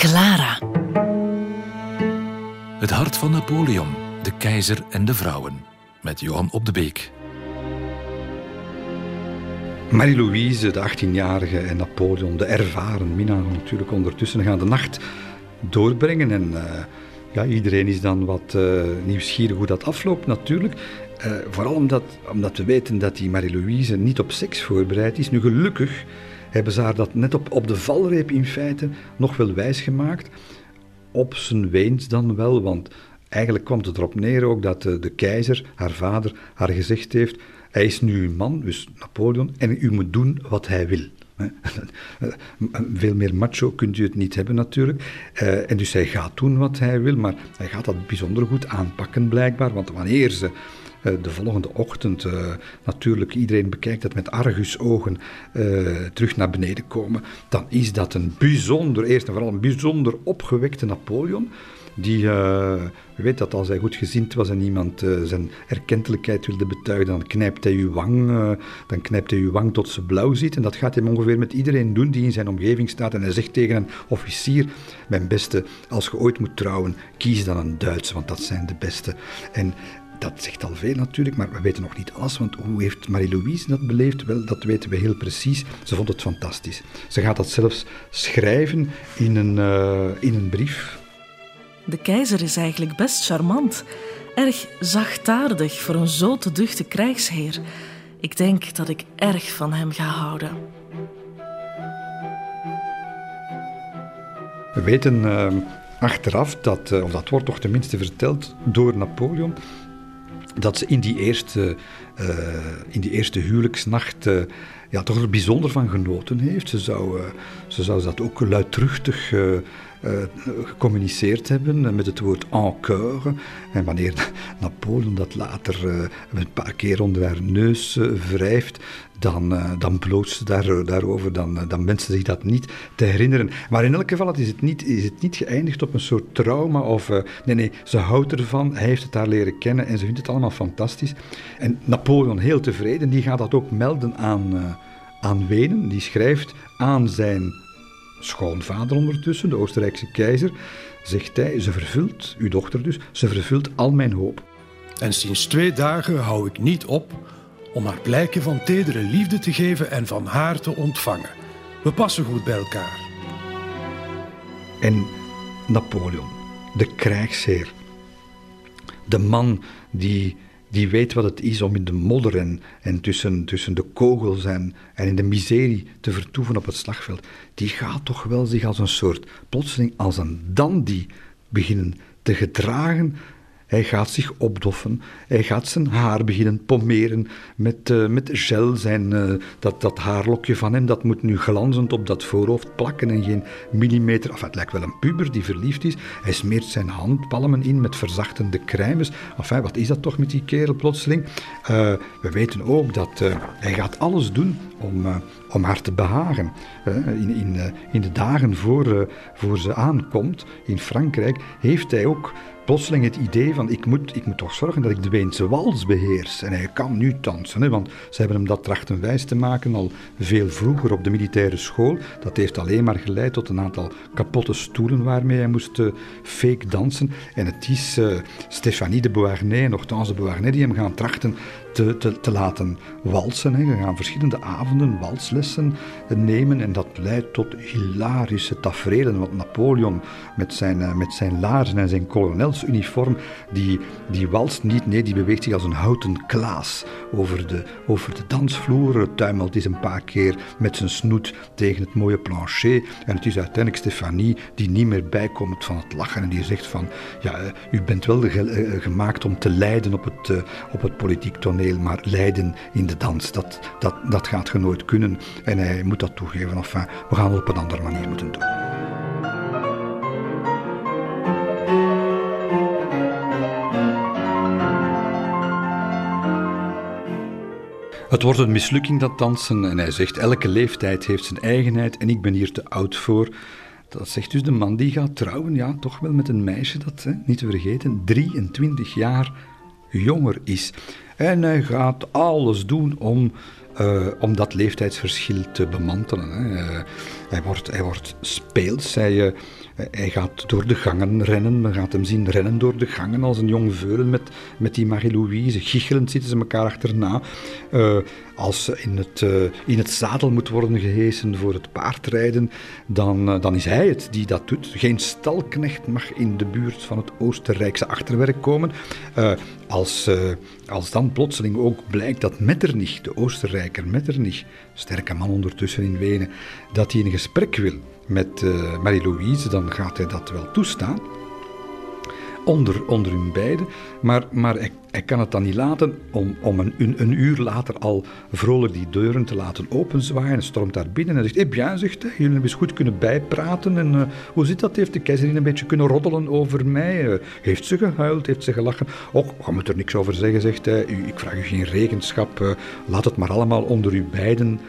Clara. Het hart van Napoleon, de keizer en de vrouwen. Met Johan Op de Beek. Marie-Louise, de 18-jarige, en Napoleon, de ervaren minnaar, natuurlijk ondertussen gaan de nacht doorbrengen. En uh, ja, iedereen is dan wat uh, nieuwsgierig hoe dat afloopt, natuurlijk. Uh, vooral omdat, omdat we weten dat die Marie-Louise niet op seks voorbereid is. Nu, gelukkig hebben ze haar dat net op, op de valreep in feite nog wel wijsgemaakt. Op zijn weens dan wel, want eigenlijk kwam het erop neer ook dat de, de keizer, haar vader, haar gezegd heeft hij is nu een man, dus Napoleon, en u moet doen wat hij wil. Veel meer macho kunt u het niet hebben natuurlijk. Uh, en dus hij gaat doen wat hij wil, maar hij gaat dat bijzonder goed aanpakken blijkbaar. Want wanneer ze de volgende ochtend, uh, natuurlijk iedereen bekijkt dat met argusogen, terug naar beneden komen, dan is dat een bijzonder, eerst en vooral een bijzonder opgewekte Napoleon die uh, weet dat als hij goed gezind was en iemand zijn erkentelijkheid wilde betuigen, dan knijpt hij uw wang, dan knijpt hij uw wang tot ze blauw ziet. En dat gaat hij ongeveer met iedereen doen die in zijn omgeving staat. En hij zegt tegen een officier, mijn beste, als je ooit moet trouwen, kies dan een Duits, want dat zijn de beste. En dat zegt al veel natuurlijk, maar we weten nog niet alles. Want hoe heeft Marie-Louise dat beleefd? Wel, dat weten we heel precies. Ze vond het fantastisch. Ze gaat dat zelfs schrijven in een, in een brief de keizer is eigenlijk best charmant. Erg zachtaardig voor een zo te duchte krijgsheer. Ik denk dat ik erg van hem ga houden. We weten uh, achteraf dat, uh, of dat wordt toch tenminste verteld door Napoleon, dat ze in die eerste, uh, in die eerste huwelijksnacht ja, toch er bijzonder van genoten heeft. Ze zou, ze zou dat ook luidruchtig gecommuniceerd hebben met het woord encore. En wanneer Napoleon dat later uh, een paar keer onder haar neus uh, wrijft, dan, dan bloot ze daar, daarover, dan, dan wenst zich dat niet te herinneren. Maar in elk geval is het niet, is het niet geëindigd op een soort trauma. Of, nee, nee, ze houdt ervan, hij heeft het haar leren kennen en ze vindt het allemaal fantastisch. En Napoleon, heel tevreden, die gaat dat ook melden aan, aan Wenen. Die schrijft aan zijn schoonvader ondertussen, de Oostenrijkse keizer, zegt hij, ze vervult, uw dochter dus, ze vervult al mijn hoop. En sinds twee dagen hou ik niet op om haar blijken van tedere liefde te geven en van haar te ontvangen. We passen goed bij elkaar. En Napoleon, de krijgsheer, de man die die weet wat het is om in de modder en, en tussen, tussen de kogels en, en in de miserie te vertoeven op het slagveld, die gaat toch wel zich als een soort, plotseling als een dandy beginnen te gedragen hij gaat zich opdoffen. Hij gaat zijn haar beginnen pommeren met, uh, met gel. Zijn, uh, dat, dat haarlokje van hem dat moet nu glanzend op dat voorhoofd plakken en geen millimeter. Enfin, het lijkt wel een puber die verliefd is. Hij smeert zijn handpalmen in met verzachtende crèmes. Enfin, wat is dat toch met die kerel plotseling? Uh, we weten ook dat hij gaat alles doen om, om haar te behagen. in, in, in de dagen voor, voor ze aankomt in Frankrijk heeft hij ook plotseling het idee van ik moet, ik moet toch zorgen dat ik de Weense wals beheers. En hij kan nu dansen, hè, want ze hebben hem dat trachten wijs te maken al veel vroeger op de militaire school. Dat heeft alleen maar geleid tot een aantal kapotte stoelen waarmee hij moest uh, fake dansen. En het is uh, Stéphanie de Beauharnais, nogthans de Beauharnais, die hem gaan trachten te, te, te laten walsen. Hè. We gaan verschillende avonden walslessen nemen en dat leidt tot hilarische tafereelen. Want Napoleon met zijn, uh, met zijn laarzen en zijn kolonelsuniform, die, die walst niet, nee, die beweegt zich als een houten klaas over de, over de dansvloer. Tuimelt is een paar keer met zijn snoet tegen het mooie plancher. En het is uiteindelijk Stefanie die niet meer bijkomt van het lachen en die zegt van, ja, uh, u bent wel ge, uh, gemaakt om te lijden op het, op het politiek toneel maar lijden in de dans, dat, dat, dat gaat je nooit kunnen. En hij moet dat toegeven. Enfin, we gaan het op een andere manier moeten doen. Het wordt een mislukking, dat dansen. En hij zegt, elke leeftijd heeft zijn eigenheid en ik ben hier te oud voor. Dat zegt dus de man die gaat trouwen, ja, toch wel met een meisje dat, hè, niet te vergeten, 23 jaar jonger is. En hij gaat alles doen om, uh, om dat leeftijdsverschil te bemantelen. Hè. Uh, hij, wordt, hij wordt speels. Hij, uh, hij gaat door de gangen rennen. Men gaat hem zien rennen door de gangen als een jong veulen met, met die Marie-Louise. Gichelend zitten ze elkaar achterna. Uh, als ze in het, uh, in het zadel moet worden gehesen voor het paardrijden, dan, dan is hij het die dat doet. Geen stalknecht mag in de buurt van het Oostenrijkse achterwerk komen. als, als dan plotseling ook blijkt dat Metternich, de Oostenrijker Metternich, sterke man ondertussen in Wenen, dat hij een gesprek wil met uh, Marie-Louise, dan gaat hij dat wel toestaan. Onder, onder hun beiden. Maar, maar hij, hij, kan het dan niet laten om, om een, een, uur later al vrolijk die deuren te laten openzwaaien. Hij stormt daar binnen en zegt: Eh zegt hij, jullie hebben eens goed kunnen bijpraten. En uh, hoe zit dat? Heeft de keizerin een beetje kunnen roddelen over mij? Uh, heeft ze gehuild? Heeft ze gelachen? Och, je moet er niks over zeggen, zegt hij. Ik vraag u geen rekenschap. laat het maar allemaal onder u beiden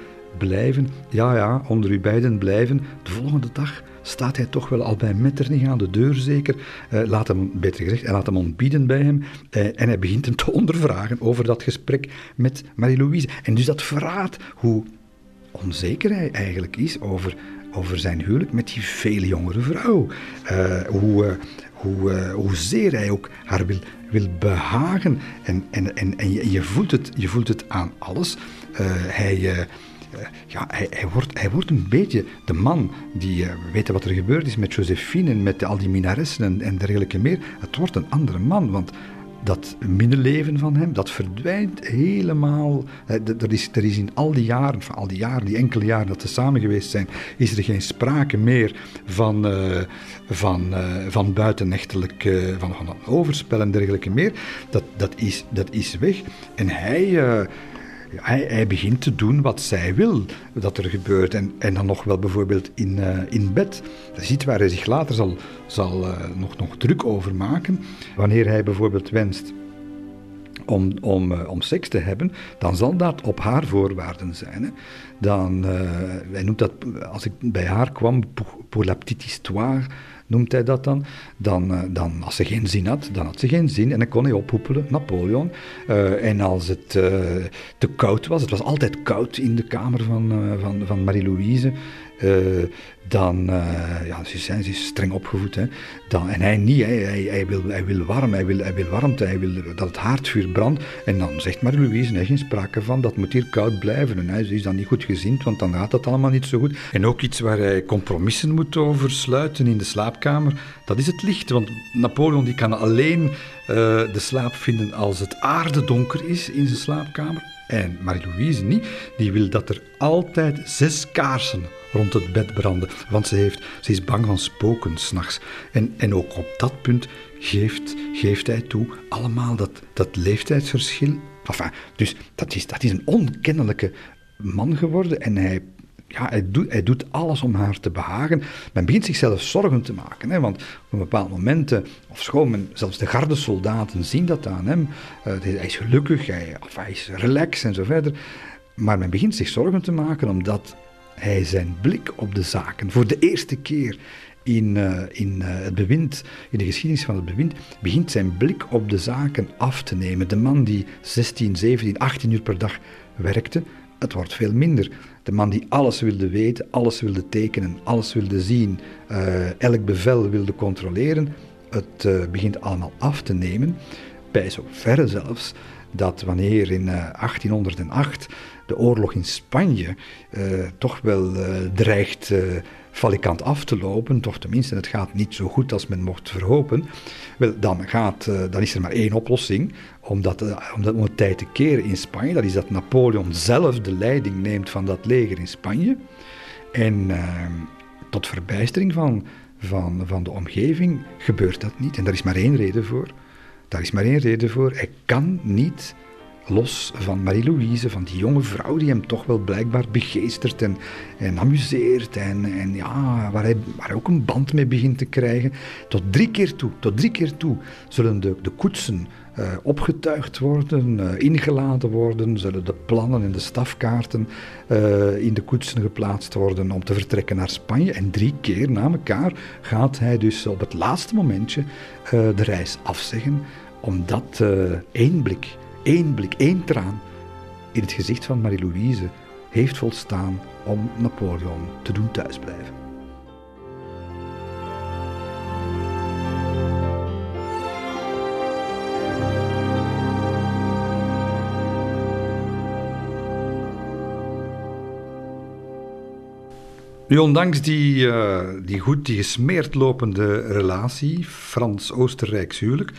blijven, ja ja, onder u beiden blijven. De volgende dag staat hij toch wel al bij Metternich aan de deur zeker. Uh, laat hem, beter gezegd, hij laat hem ontbieden bij hem. Uh, en hij begint hem te ondervragen over dat gesprek met Marie-Louise. En dus dat verraadt hoe onzeker hij eigenlijk is over, over zijn huwelijk met die veel jongere vrouw. Uh, hoe, hoe, hoezeer hij ook haar wil, wil behagen. En, en, en, en je, je, voelt het, je voelt het aan alles. hij eh, ja, hij, hij, wordt, hij wordt een beetje de man die, uh, we weten wat er gebeurd is met Josephine en met al die minaressen en, en dergelijke meer. Het wordt een andere man, want dat minneleven van hem, dat verdwijnt helemaal. Eh, er is, er is in al die jaren, van al die jaren, die enkele jaren dat ze samen geweest zijn, is er geen sprake meer van, uh, van, van buitenechtelijk, van, van overspel en dergelijke meer. Dat, dat, is, dat is weg. En hij hij, begint te doen wat zij wil dat er gebeurt. En, en dan nog wel bijvoorbeeld in, uh, in bed. Dat is iets waar hij zich later zal, zal uh, nog, nog druk over maken. Wanneer hij bijvoorbeeld wenst om, om, uh, om seks te hebben, dan zal dat op haar voorwaarden zijn. Hè. Dan, hij noemt dat, als ik bij haar kwam, pour la petite histoire noemt hij dat dan. Dan, uh, dan als ze geen zin had, dan had ze geen zin en dan kon hij ophoepelen, Napoleon. Uh, en als het uh, te koud was, het was altijd koud in de kamer van, van, van Marie-Louise, dan, uh, ja, ze, zijn, ze is streng opgevoed. Hè. Dan, en hij niet. Hij, hij, wil, hij wil warm, hij wil, hij wil warmte, hij wil dat het haardvuur brandt. En dan zegt Marie-Louise, er geen sprake van, dat moet hier koud blijven. En hij is dan niet goed gezind, want dan gaat dat allemaal niet zo goed. En ook iets waar hij compromissen moet over sluiten in de slaapkamer, dat is het licht. Want Napoleon die kan alleen uh, de slaap vinden als het aardedonker is in zijn slaapkamer. En Marie-Louise niet, die wil dat er altijd zes kaarsen rond het bed branden. Want ze, heeft, ze is bang van spoken s'nachts. En, en ook op dat punt geeft, geeft hij toe allemaal dat, dat leeftijdsverschil. Enfin, dus dat is, dat is een onkennelijke man geworden en hij ja, hij, doet, hij doet alles om haar te behagen. Men begint zichzelf zorgen te maken. Hè, want op een bepaald moment, of schoon men, zelfs de gardesoldaten zien dat aan hem. Uh, hij is gelukkig, hij, of hij is relaxed en zo verder. Maar men begint zich zorgen te maken omdat hij zijn blik op de zaken voor de eerste keer in, uh, in uh, het bewind, in de geschiedenis van het bewind, begint zijn blik op de zaken af te nemen. De man die 16, 17, 18 uur per dag werkte, het wordt veel minder. De man die alles wilde weten, alles wilde tekenen, alles wilde zien, uh, elk bevel wilde controleren, het begint allemaal af te nemen. Bij zoverre zelfs dat wanneer in 1808 de oorlog in Spanje uh, toch wel uh, dreigt uh, valikant af te lopen, toch tenminste, het gaat niet zo goed als men mocht verhopen, wel, dan, gaat, dan is er maar één oplossing om, dat, om, dat, tijd te keren in Spanje. Dat is dat Napoleon zelf de leiding neemt van dat leger in Spanje. En tot verbijstering van, van, van de omgeving gebeurt dat niet. En daar is maar één reden voor. Daar is maar één reden voor. Hij kan niet los van Marie-Louise, van die jonge vrouw die hem toch wel blijkbaar begeestert en, amuseert en, en ja, waar hij, waar ook een band mee begint te krijgen. Tot drie keer toe, tot drie keer toe zullen de, de koetsen uh, opgetuigd worden, uh, ingeladen worden, zullen de plannen en de stafkaarten uh, in de koetsen geplaatst worden om te vertrekken naar Spanje. En drie keer na elkaar gaat hij dus op het laatste momentje de reis afzeggen, omdat één blik Eén blik, één traan in het gezicht van Marie-Louise heeft volstaan om Napoleon te doen thuisblijven. Nu, ondanks die, eh, die goed, die gesmeerd lopende relatie, Frans-Oostenrijks huwelijk,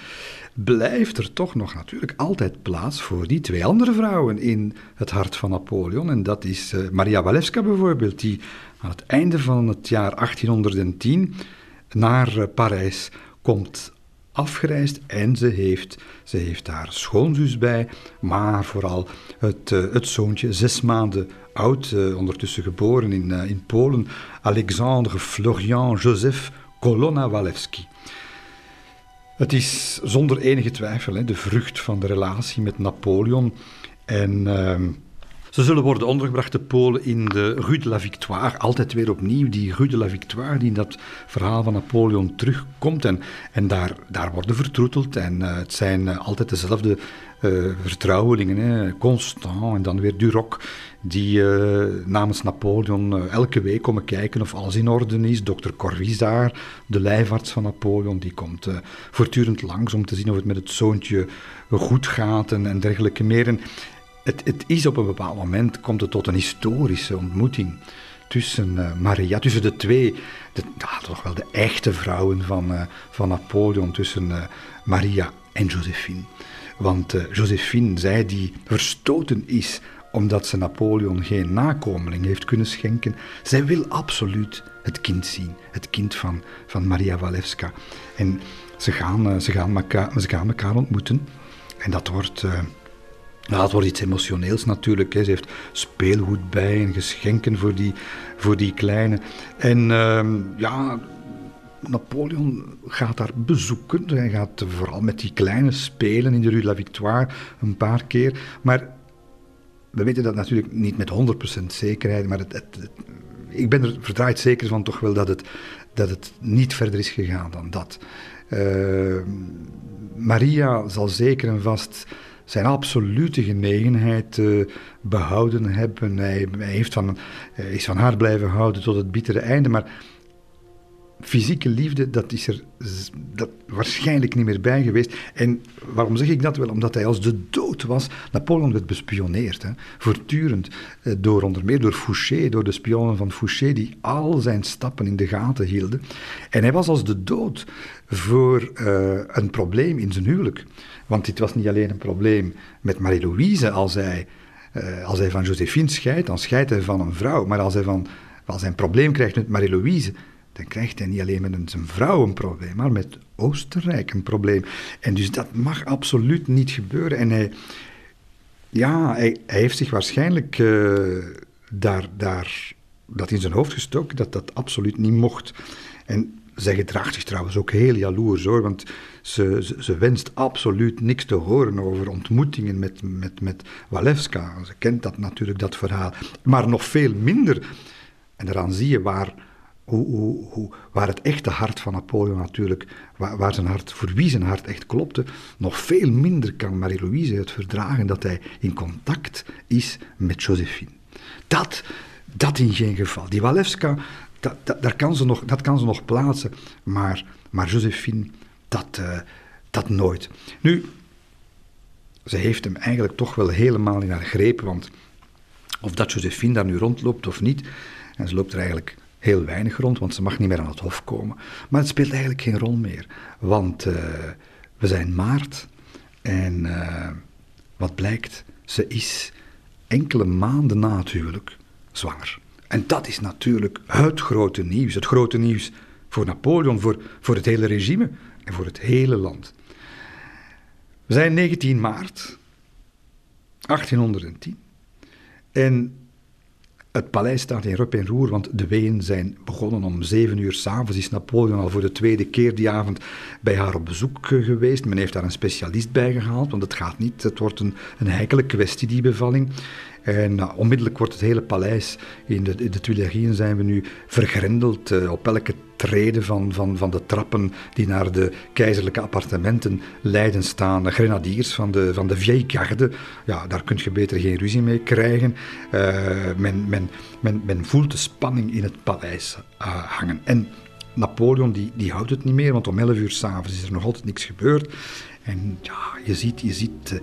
blijft er toch nog natuurlijk altijd plaats voor die twee andere vrouwen in het hart van Napoleon. En dat is uh, Maria Walewska bijvoorbeeld, die aan het einde van het jaar 1810 naar uh, Parijs komt afgereisd en ze heeft, ze heeft haar schoonzus bij, maar vooral het, uh, het zoontje, zes maanden oud, ondertussen geboren in, in Polen, Alexandre Florian Joseph Kolona Walewski. Het is zonder enige twijfel hè, de vrucht van de relatie met Napoleon en... Ehm, ze zullen worden ondergebracht, de Polen, in de Rue de la Victoire. Altijd weer opnieuw die Rue de la Victoire, die in dat verhaal van Napoleon terugkomt. En, en daar, daar worden vertroeteld. En uh, het zijn uh, altijd dezelfde uh, vertrouwelingen. Hè. Constant en dan weer Duroc, die namens Napoleon elke week komen kijken of alles in orde is. Dokter Corvisart, de lijfarts van Napoleon, die komt voortdurend langs om te zien of het met het zoontje goed gaat en, dergelijke meer. En, het, het, is op een bepaald moment, komt het tot een historische ontmoeting tussen Maria, tussen de twee, de, toch wel de echte vrouwen van, van Napoleon, tussen Maria en Josephine. Want Josephine, zij die verstoten is omdat ze Napoleon geen nakomeling heeft kunnen schenken, zij wil absoluut het kind zien, het kind van, van Maria Walewska. En ze gaan, ze, gaan elkaar, ze gaan elkaar ontmoeten en dat wordt nou, het wordt iets emotioneels natuurlijk. Hè. Ze heeft speelgoed bij en geschenken voor die, voor die kleine. En uh, ja, Napoleon gaat daar bezoeken. Hij gaat vooral met die kleine spelen in de Rue de la Victoire een paar keer. Maar we weten dat natuurlijk niet met 100% zekerheid. Maar het, ik ben er verdraaid zeker van toch wel dat het, dat het niet verder is gegaan dan dat. Uh, Maria zal zeker en vast zijn absolute genegenheid uh, behouden hebben. Hij, heeft van, uh, is van haar blijven houden tot het bittere einde, maar fysieke liefde, dat is er dat waarschijnlijk niet meer bij geweest. En waarom zeg ik dat? Wel, omdat hij als de dood was. Napoleon werd bespioneerd, hè, voortdurend, eh, door onder meer door Fouché, door de spionnen van Fouché, die al zijn stappen in de gaten hielden. En hij was als de dood voor uh, een probleem in zijn huwelijk. Want dit was niet alleen een probleem met Marie-Louise als hij, uh, als hij van Josephine scheidt, dan scheidt hij van een vrouw. Maar als hij, van, als hij een probleem krijgt met Marie-Louise, dan krijgt hij niet alleen met zijn vrouw een probleem, maar met Oostenrijk een probleem. En dus dat mag absoluut niet gebeuren. En hij, ja, hij, heeft zich waarschijnlijk uh, daar, daar dat in zijn hoofd gestoken dat dat absoluut niet mocht. En zij gedraagt zich trouwens ook heel jaloers hoor, want ze, ze, ze, wenst absoluut niks te horen over ontmoetingen met, met, met Walewska. Ze kent dat natuurlijk, dat verhaal. Maar nog veel minder, en daaraan zie je waar, hoe, waar het echte hart van Napoleon natuurlijk, waar, zijn hart, voor wie zijn hart echt klopte, nog veel minder kan Marie-Louise het verdragen dat hij in contact is met Josephine. Dat, dat in geen geval. Die Walewska, dat, dat, daar kan ze nog, dat kan ze nog plaatsen, maar, maar Josephine, dat, uh, dat nooit. Nu, ze heeft hem eigenlijk toch wel helemaal in haar greep, want of dat Josephine daar nu rondloopt of niet, en ze loopt er eigenlijk heel weinig rond, want ze mag niet meer aan het hof komen. Maar het speelt eigenlijk geen rol meer, want uh, we zijn maart en uh, wat blijkt, ze is enkele maanden na het huwelijk zwanger. En dat is natuurlijk het grote nieuws, het grote nieuws voor Napoleon, voor, voor het hele regime en voor het hele land. We zijn 19 maart 1810 en het paleis staat in rup en roer, want de weeën zijn begonnen om zeven uur s'avonds. Is Napoleon al voor de tweede keer die avond bij haar op bezoek eh, geweest. Men heeft daar een specialist bij gehaald, want het gaat niet. Het wordt een, een heikele kwestie, die bevalling. En uh, onmiddellijk wordt het hele paleis, in de, de zijn we nu vergrendeld. Uh, op elke treden van, van, van de trappen die naar de keizerlijke appartementen leiden staan grenadiers van de, van de Vieille Garde. Ja, daar kun je beter geen ruzie mee krijgen. Uh, men, men, men, men voelt de spanning in het paleis hangen. En Napoleon die, die houdt het niet meer, want om 11 uur s'avonds is er nog altijd niks gebeurd. En ja, je ziet, je ziet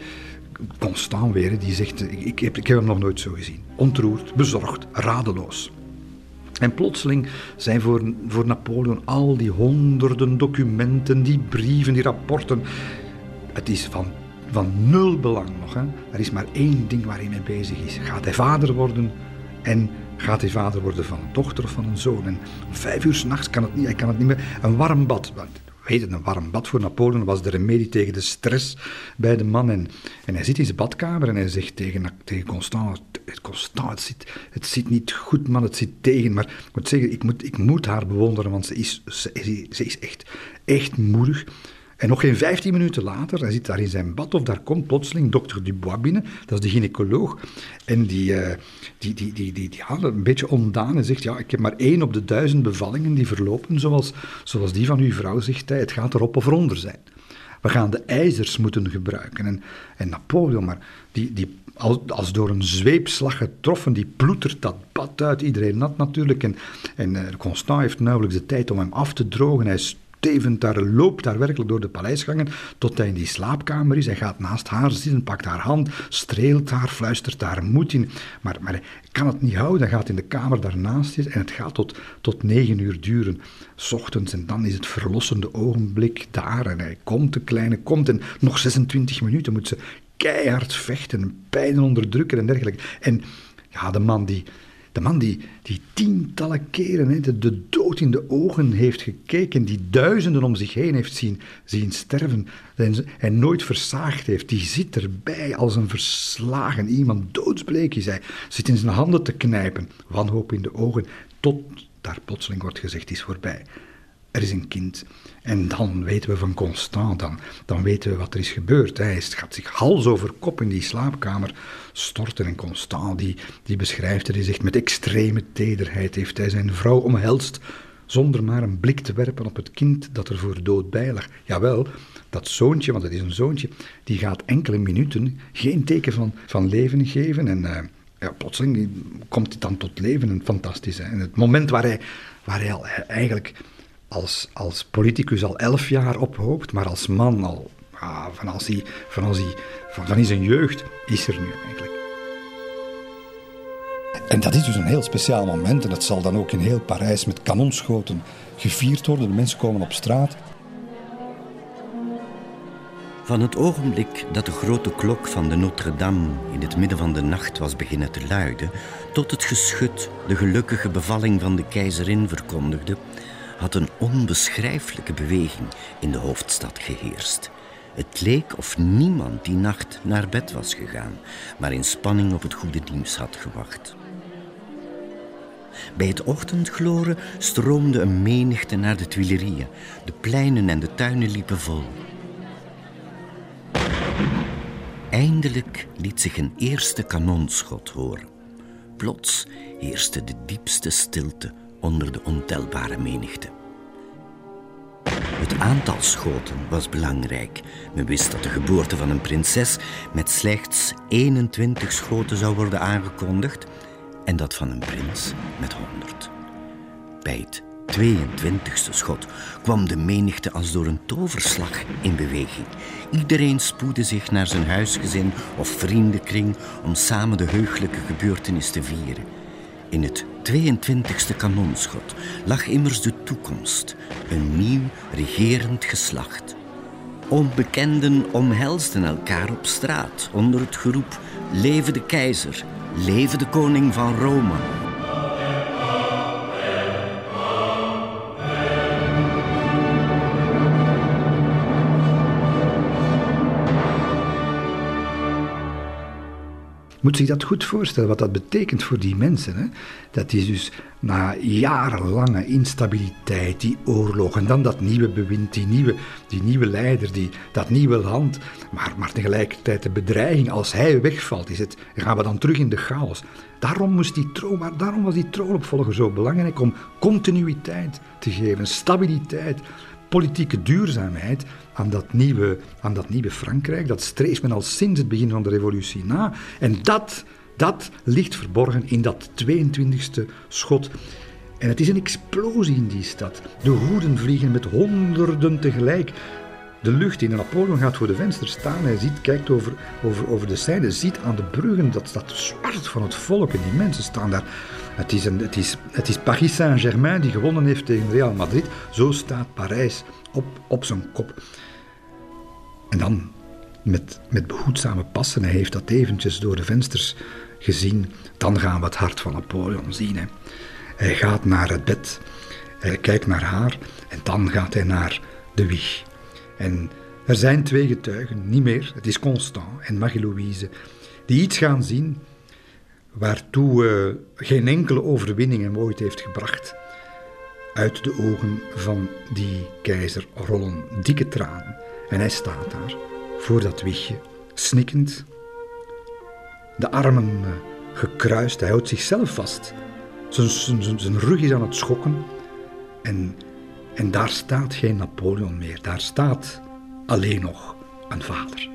Constant weer, die zegt, ik, heb, ik heb hem nog nooit zo gezien. Ontroerd, bezorgd, radeloos. En plotseling zijn voor, voor Napoleon al die honderden documenten, die brieven, die rapporten. Het is van, van nul belang nog. Hè. Er is maar één ding waar hij mee bezig is. Gaat hij vader worden en gaat hij vader worden van een dochter of van een zoon? En om vijf uur s'nachts kan het niet, hij kan het niet meer. Een warm bad. Een warm bad voor Napoleon was de remedie tegen de stress bij de man. En, en hij zit in zijn badkamer en hij zegt tegen, tegen Constant, Constant het, zit, het zit niet goed man, het zit tegen. Maar ik moet zeggen, ik moet, ik moet haar bewonderen, want ze is, ze is echt, echt moedig. En nog geen 15 minuten later, hij zit daar in zijn bad, of daar komt plotseling dokter Dubois binnen, dat is de gynaecoloog. En die, uh, die, die, die, die, die, een beetje ondaan en zegt, ja, ik heb maar één op de duizend bevallingen die verlopen zoals, zoals die van uw vrouw, zegt hij, het gaat erop of eronder zijn. We gaan de ijzers moeten gebruiken. En, en Napoleon, maar die, die, als, als, door een zweepslag getroffen, die ploetert dat bad uit. Iedereen nat natuurlijk. En, en uh, Constant heeft nauwelijks de tijd om hem af te drogen. Hij stevend daar, loopt daar werkelijk door de paleisgangen tot hij in die slaapkamer is. Hij gaat naast haar zitten, pakt haar hand, streelt haar, fluistert haar moed in. Maar, maar hij kan het niet houden, hij gaat in de kamer daarnaast zitten en het gaat tot, tot negen uur duren. S ochtends en dan is het verlossende ogenblik daar en hij komt, de kleine komt en nog 26 minuten moet ze keihard vechten, pijn onderdrukken en dergelijke. En ja, de man die de man die, die tientallen keren de, de, dood in de ogen heeft gekeken, die duizenden om zich heen heeft zien, zien sterven en, en nooit versaagd heeft, die zit erbij als een verslagen iemand, doodsbleek is hij, zit in zijn handen te knijpen, wanhoop in de ogen, tot daar plotseling wordt gezegd, is voorbij. Er is een kind. En dan weten we van Constant, dan, dan weten we wat er is gebeurd. Hij gaat zich hals over kop in die slaapkamer storten. En Constant, die, die beschrijft het, die zegt met extreme tederheid heeft hij zijn vrouw omhelst, zonder maar een blik te werpen op het kind dat er voor dood bij lag. Jawel, dat zoontje, want het is een zoontje, die gaat enkele minuten geen teken van, van leven geven. En uh, ja, plotseling komt hij dan tot leven. En fantastisch. Hè? En het moment waar hij, waar hij al eigenlijk als, als politicus al elf jaar ophoopt, maar als man al ah, van, als hij, van, als hij, van, van in zijn jeugd is er nu eigenlijk. En dat is dus een heel speciaal moment en dat zal dan ook in heel Parijs met kanonschoten gevierd worden. De mensen komen op straat. Van het ogenblik dat de grote klok van de Notre-Dame in het midden van de nacht was beginnen te luiden, tot het geschut de gelukkige bevalling van de keizerin verkondigde, had een onbeschrijfelijke beweging in de hoofdstad geheerst. Het leek of niemand die nacht naar bed was gegaan, maar in spanning op het goede nieuws had gewacht. Bij het ochtendgloren stroomde een menigte naar de Tuilerieën. De pleinen en de tuinen liepen vol. Eindelijk liet zich een eerste kanonschot horen. Plots heerste de diepste stilte onder de ontelbare menigte. Het aantal schoten was belangrijk. Men wist dat de geboorte van een prinses met slechts 21 schoten zou worden aangekondigd en dat van een prins met 100. Bij het 22e schot kwam de menigte als door een toverslag in beweging. Iedereen spoedde zich naar zijn huisgezin of vriendenkring om samen de heugelijke gebeurtenis te vieren. In het 22e kanonschot lag immers de toekomst, een nieuw regerend geslacht. Onbekenden omhelsden elkaar op straat onder het geroep: Leven de keizer, leven de koning van Rome. Moet zich dat goed voorstellen, wat dat betekent voor die mensen. Hè? Dat is dus na jarenlange instabiliteit, die oorlog en dan dat nieuwe bewind, die nieuwe, die nieuwe leider, die, dat nieuwe land, maar, maar tegelijkertijd de bedreiging, als hij wegvalt, is het, gaan we dan terug in de chaos. Daarom, moest die daarom was die troonopvolger zo belangrijk, om continuïteit te geven, stabiliteit, politieke duurzaamheid aan dat nieuwe, aan dat nieuwe Frankrijk. Dat streeft men al sinds het begin van de revolutie na. En dat, dat ligt verborgen in dat 22e schot. En het is een explosie in die stad. De hoeden vliegen met honderden tegelijk. De lucht in. Napoleon gaat voor de venster staan. Hij ziet, kijkt over, over, over de zijde, ziet aan de bruggen dat staat zwart van het volk. En die mensen staan daar Het is, een, het is, het is Paris Saint-Germain die gewonnen heeft tegen Real Madrid. Zo staat Parijs op, op zijn kop. En dan met, met behoedzame passen, hij heeft dat eventjes door de vensters gezien, dan gaan we het hart van Napoleon zien. Hè. Hij gaat naar het bed, hij kijkt naar haar en dan gaat hij naar de wieg. En er zijn twee getuigen, niet meer, het is Constant en Marie-Louise, die iets gaan zien waartoe uh, geen enkele overwinning hem ooit heeft gebracht. Uit de ogen van die keizer rollen dikke tranen en hij staat daar voor dat wiegje, snikkend, de armen uh, gekruist, hij houdt zichzelf vast. Zijn, rug is aan het schokken en, en daar staat geen Napoleon meer, daar staat alleen nog een vader.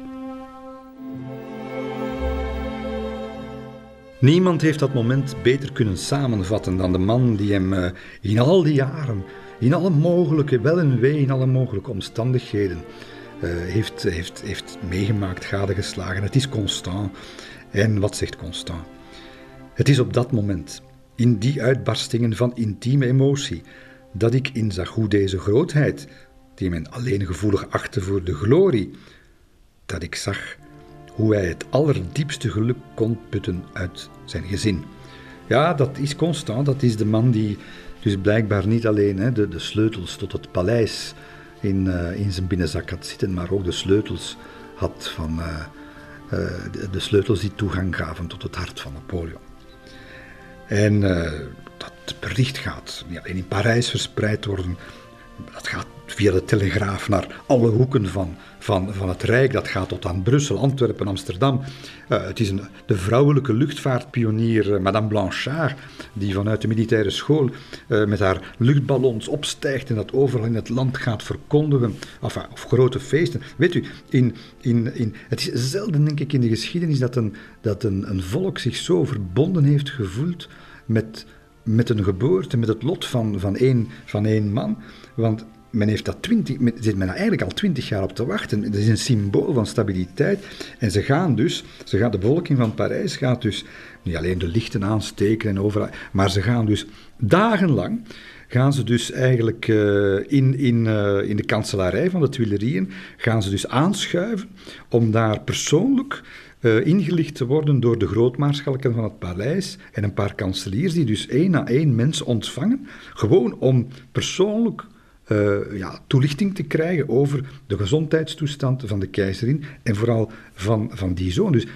Niemand heeft dat moment beter kunnen samenvatten dan de man die hem uh, in al die jaren, in alle mogelijke wel en wee, in alle mogelijke omstandigheden, heeft, heeft, heeft meegemaakt, gadegeslagen. Het is Constant. En wat zegt Constant? Het is op dat moment, in die uitbarstingen van intieme emotie, dat ik inzag hoe deze grootheid, die men alleen gevoelig achtte voor de glorie, dat ik zag hoe hij het allerdiepste geluk kon putten uit zijn gezin. Ja, dat is Constant, dat is de man die dus blijkbaar niet alleen hè, de, de sleutels tot het paleis in, uh, in zijn binnenzak had zitten, maar ook de sleutels had van uh, de, de, sleutels die toegang gaven tot het hart van Napoleon. En dat bericht gaat niet alleen in Parijs verspreid worden, dat gaat via de telegraaf naar alle hoeken van, van, van het Rijk. Dat gaat tot aan Brussel, Antwerpen, Amsterdam. Uh, het is een, de vrouwelijke luchtvaartpionier uh, Madame Blanchard, die vanuit de militaire school uh, met haar luchtballons opstijgt en dat overal in het land gaat verkondigen. Of grote feesten. Weet u, in, in, in, het is zelden, denk ik, in de geschiedenis dat een, dat een, een volk zich zo verbonden heeft gevoeld met, met een geboorte, met het lot van, van, één, van één man. Want men heeft dat twintig, men, zit men eigenlijk al twintig jaar op te wachten. Het is een symbool van stabiliteit. En ze gaan dus, ze gaan, de bevolking van Parijs gaat dus niet alleen de lichten aansteken en overal, maar ze gaan dus dagenlang gaan ze dus eigenlijk uh, in, in, uh, in de kanselarij van de Tuilerieën gaan ze dus aanschuiven om daar persoonlijk uh, ingelicht te worden door de grootmaarschalken van het paleis en een paar kanseliers die dus één na één mens ontvangen, gewoon om persoonlijk uh, ja, toelichting te krijgen over de gezondheidstoestand van de keizerin en vooral van, van die zoon. Dus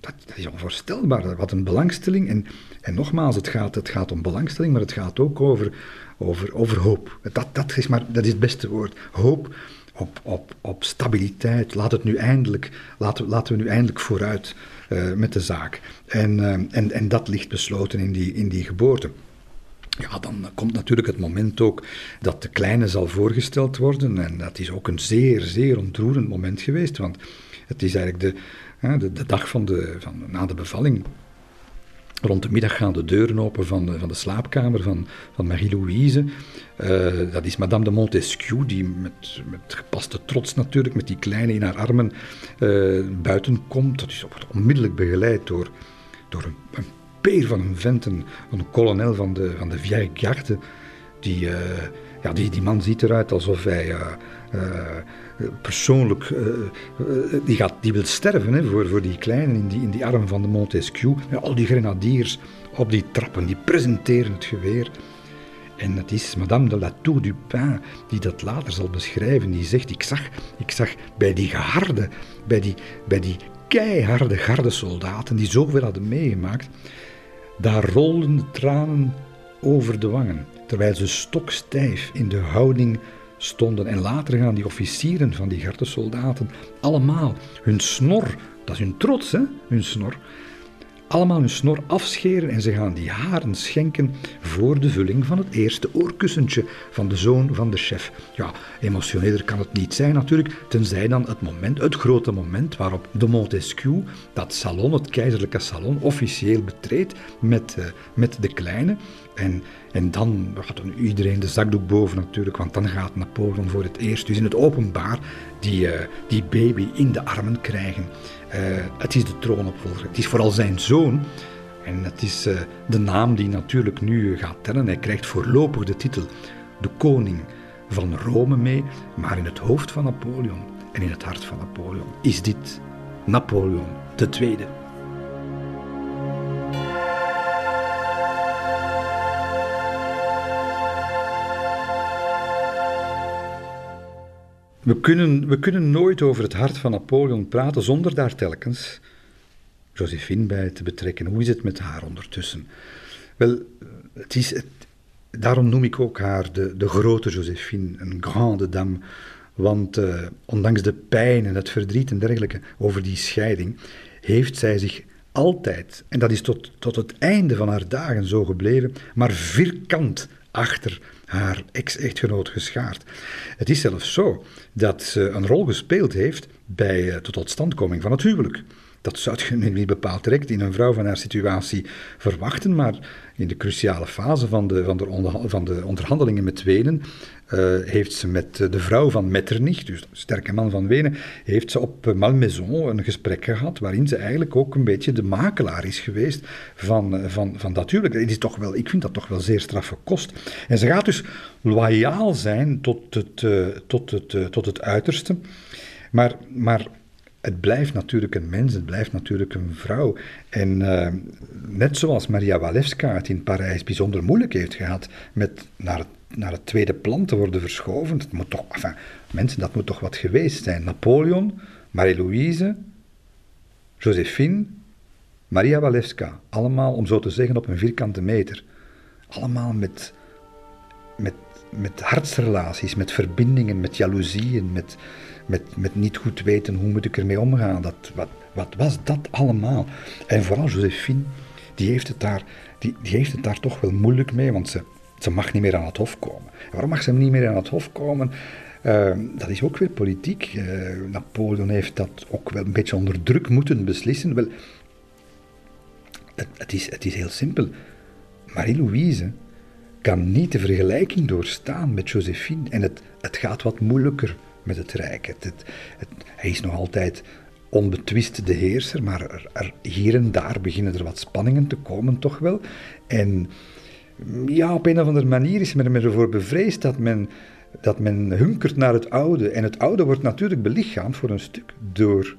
dat, is onvoorstelbaar. Wat een belangstelling. En, en nogmaals, het gaat, het gaat om belangstelling, maar het gaat ook over, over, over hoop. Dat, dat, is maar, dat is het beste woord. Hoop op, op, op stabiliteit. Laat het nu eindelijk, laten, laten we nu eindelijk vooruit uh, met de zaak. En, uh, en, en dat ligt besloten in die, in die geboorte. Ja, dan komt natuurlijk het moment ook dat de kleine zal voorgesteld worden. En dat is ook een zeer, zeer ontroerend moment geweest. Want het is eigenlijk de, de, de dag van de, van, na de bevalling. Rond de middag gaan de deuren open van de, van de slaapkamer van, van Marie-Louise. Uh, dat is Madame de Montesquieu, die met, met gepaste trots natuurlijk, met die kleine in haar armen, uh, buiten komt. Dat is onmiddellijk begeleid door, door een, een peer van een vent, een, kolonel van de, van de Vieille Garde. Die, uh, ja, die, die man ziet eruit alsof hij uh, uh, persoonlijk. die, gaat, die wil sterven hè, voor, voor die kleine in die, in die arm van de Montesquieu. Al die grenadiers op die trappen, die presenteren het geweer. En het is Madame de la Tour du Pin die dat later zal beschrijven. Die zegt: Ik zag, ik zag bij die geharde, bij die, bij die keiharde gardesoldaten die zoveel hadden meegemaakt, daar rolden de tranen over de wangen, terwijl ze stokstijf in de houding stonden. En later gaan die officieren van die gardesoldaten allemaal hun snor, dat is hun trots, hè, hun snor, allemaal hun snor afscheren en ze gaan die haren schenken voor de vulling van het eerste oorkussentje van de zoon van de chef. Ja, emotioneler kan het niet zijn natuurlijk, tenzij dan het moment, het grote moment waarop de Montesquieu dat salon, het keizerlijke salon, officieel betreedt met, uh, met de kleine. En, en dan gaat iedereen de zakdoek boven natuurlijk, want dan gaat Napoleon voor het eerst, dus in het openbaar, die, uh, die baby in de armen krijgen. Uh, het is de troonopvolger. Het is vooral zijn zoon, En het is uh, de naam die natuurlijk nu gaat tellen. Hij krijgt voorlopig de titel de koning van Rome mee, maar in het hoofd van Napoleon en in het hart van Napoleon is dit Napoleon II. We kunnen, we kunnen nooit over het hart van Napoleon praten zonder daar telkens Josephine bij te betrekken. Hoe is het met haar ondertussen? Wel, het is, daarom noem ik ook haar de, de grote Josephine, een grande dame. Want uh, ondanks de pijn en het verdriet en dergelijke over die scheiding, heeft zij zich altijd, en dat is tot, tot het einde van haar dagen zo gebleven, maar vierkant achter haar ex-echtgenoot geschaard. Het is zelfs zo dat ze een rol gespeeld heeft bij uh, de totstandkoming van het huwelijk. Dat zou je nu niet bepaald direct in een vrouw van haar situatie verwachten, maar in de cruciale fase van de, van de, onderhandelingen met Wenen heeft ze met de vrouw van Metternich, dus sterke man van Wenen, heeft ze op Malmaison een gesprek gehad waarin ze eigenlijk ook een beetje de makelaar is geweest van, van, van dat huwelijk. Is toch wel, ik vind dat toch wel zeer straffe kost. En ze gaat dus loyaal zijn tot het, tot het, tot het uiterste, maar... maar het blijft natuurlijk een mens, het blijft natuurlijk een vrouw. En net zoals Maria Walewska het in Parijs bijzonder moeilijk heeft gehad met naar het, naar het tweede plan te worden verschoven, dat moet toch, enfin, mensen, dat moet toch wat geweest zijn. Napoleon, Marie-Louise, Josephine, Maria Walewska, allemaal, om zo te zeggen, op een vierkante meter. Allemaal met, met, met hartsrelaties, met verbindingen, met jaloezieën, met met, met niet goed weten hoe moet ik ermee omgaan. Dat, wat, wat was dat allemaal? En vooral Josephine, die heeft het daar, die, die heeft het daar toch wel moeilijk mee, want ze, ze mag niet meer aan het hof komen. En waarom mag ze niet meer aan het hof komen? Uh, dat is ook weer politiek. Uh, Napoleon heeft dat ook wel een beetje onder druk moeten beslissen. Wel, het, het, is, het is heel simpel. Marie-Louise kan niet de vergelijking doorstaan met Josephine. En het, het gaat wat moeilijker met het Rijk. Het, het, hij is nog altijd onbetwist de heerser, maar er, er, hier en daar beginnen er wat spanningen te komen, toch wel. En ja, op een of andere manier is men ervoor bevreesd dat men, dat men hunkert naar het oude. En het oude wordt natuurlijk belichaamd voor een stuk door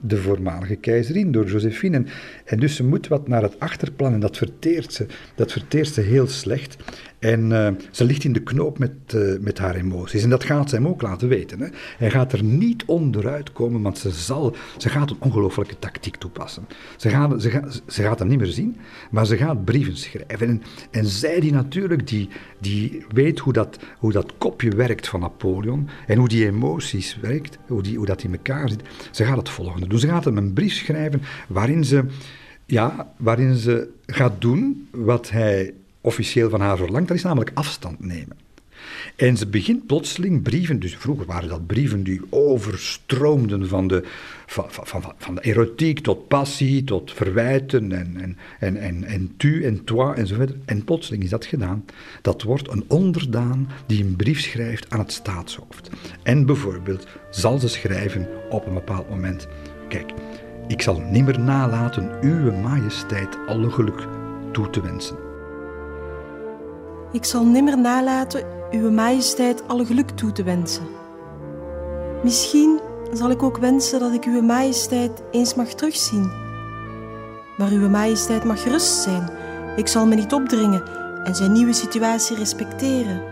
de voormalige keizerin, door Josephine. En dus ze moet wat naar het achterplan en dat verteert ze. Dat verteert ze heel slecht. En uh, ze ligt in de knoop met, uh, met haar emoties. En dat gaat ze hem ook laten weten. Hè. Hij gaat er niet onderuit komen, want ze, zal, ze gaat een ongelofelijke tactiek toepassen. Ze gaat, ze, ze gaat hem niet meer zien, maar ze gaat brieven schrijven. En, en zij die natuurlijk, die, die weet hoe dat, hoe dat kopje werkt van Napoleon en hoe die emoties werkt, hoe, die, hoe dat in elkaar zit, ze gaat het volgende doen. Ze gaat hem een brief schrijven waarin ze, ja, waarin ze gaat doen wat hij officieel van haar verlangt, dat is namelijk afstand nemen. En ze begint plotseling brieven, dus vroeger waren dat brieven die overstroomden van de, van, van, van de erotiek tot passie, tot verwijten en, en, en, en, en tu en toi. En plotseling is dat gedaan. Dat wordt een onderdaan die een brief schrijft aan het staatshoofd. En bijvoorbeeld zal ze schrijven op een bepaald moment: Kijk, ik zal nimmer nalaten uw majesteit alle geluk toe te wensen. Ik zal nimmer nalaten Uwe Majesteit alle geluk toe te wensen. Misschien zal ik ook wensen dat ik Uwe Majesteit eens mag terugzien. Maar Uwe Majesteit mag gerust zijn. Ik zal me niet opdringen en zijn nieuwe situatie respecteren,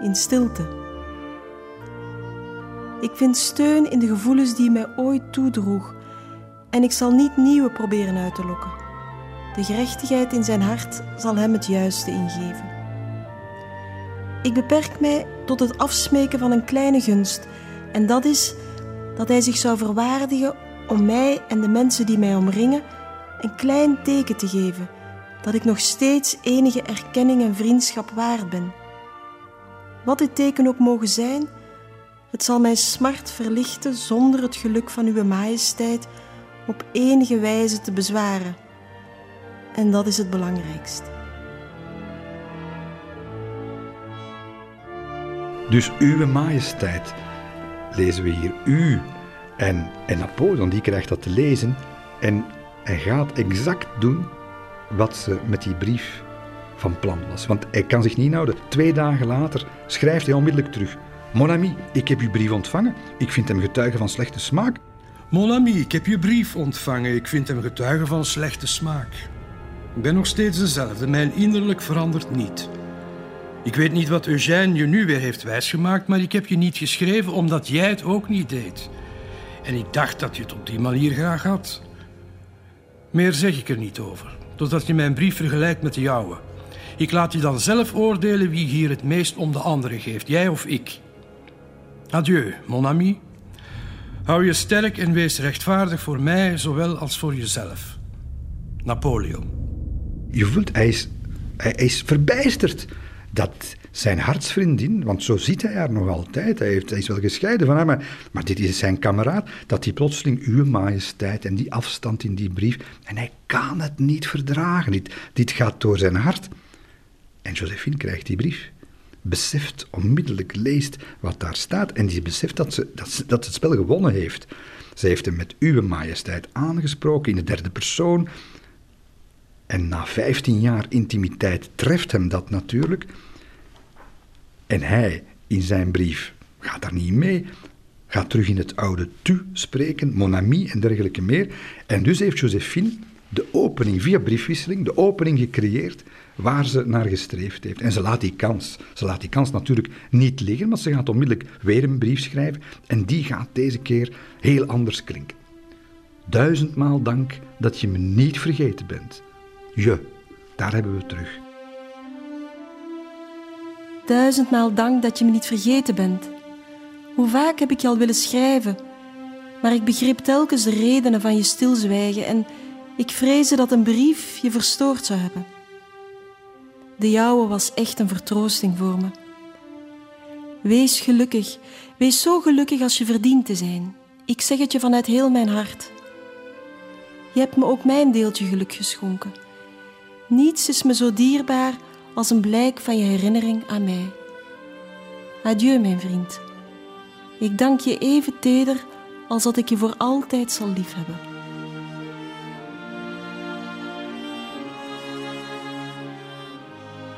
in stilte. Ik vind steun in de gevoelens die mij ooit toedroeg en ik zal niet nieuwe proberen uit te lokken. De gerechtigheid in zijn hart zal hem het juiste ingeven. Ik beperk mij tot het afsmeken van een kleine gunst, en dat is dat hij zich zou verwaardigen om mij en de mensen die mij omringen een klein teken te geven dat ik nog steeds enige erkenning en vriendschap waard ben. Wat dit teken ook mogen zijn, het zal mijn smart verlichten zonder het geluk van Uwe Majesteit op enige wijze te bezwaren. En dat is het belangrijkst. Dus uw majesteit, lezen we hier. U. En, en Napoleon die krijgt dat te lezen en hij gaat exact doen wat ze met die brief van plan was. Want hij kan zich niet houden. Twee dagen later schrijft hij onmiddellijk terug. Mon ami, ik heb uw brief ontvangen. Ik vind hem getuige van slechte smaak. Mon ami, ik heb je brief ontvangen. Ik vind hem getuige van slechte smaak. Ik ben nog steeds dezelfde. Mijn innerlijk verandert niet. Ik weet niet wat Eugène je nu weer heeft wijsgemaakt, maar ik heb je niet geschreven omdat jij het ook niet deed. En ik dacht dat je het op die manier graag had. Meer zeg ik er niet over, totdat je mijn brief vergelijkt met de jouwe. Ik laat je dan zelf oordelen wie hier het meest om de andere geeft, jij of ik. Adieu, mon ami. Hou je sterk en wees rechtvaardig voor mij, zowel als voor jezelf. Napoleon. Je voelt, hij is, hij is verbijsterd dat zijn hartsvriendin, want zo ziet hij haar nog altijd, hij, heeft, hij is wel gescheiden van haar, maar, maar dit is zijn kameraad, dat die plotseling uw majesteit en die afstand in die brief, en hij kan het niet verdragen. Dit, dit gaat door zijn hart. En Josephine krijgt die brief, beseft onmiddellijk, leest wat daar staat, en die beseft dat ze, dat, ze, dat het spel gewonnen heeft. Ze heeft hem met uw majesteit aangesproken in de derde persoon, en na 15 jaar intimiteit treft hem dat natuurlijk. En hij in zijn brief gaat daar niet mee, gaat terug in het oude tu spreken, mon ami en dergelijke meer. En dus heeft Josephine de opening via briefwisseling, de opening gecreëerd waar ze naar gestreefd heeft. En ze laat die kans, ze laat die kans natuurlijk niet liggen, maar ze gaat onmiddellijk weer een brief schrijven en die gaat deze keer heel anders klinken. Duizendmaal dank dat je me niet vergeten bent. Je, daar hebben we terug. Duizendmaal dank dat je me niet vergeten bent. Hoe vaak heb ik je al willen schrijven, maar ik begreep telkens de redenen van je stilzwijgen en ik vreesde dat een brief je verstoord zou hebben. De jouwe was echt een vertroosting voor me. Wees gelukkig, wees zo gelukkig als je verdient te zijn. Ik zeg het je vanuit heel mijn hart. Je hebt me ook mijn deeltje geluk geschonken. Niets is me zo dierbaar als een blijk van je herinnering aan mij. Adieu, mijn vriend. Ik dank je even teder als dat ik je voor altijd zal liefhebben.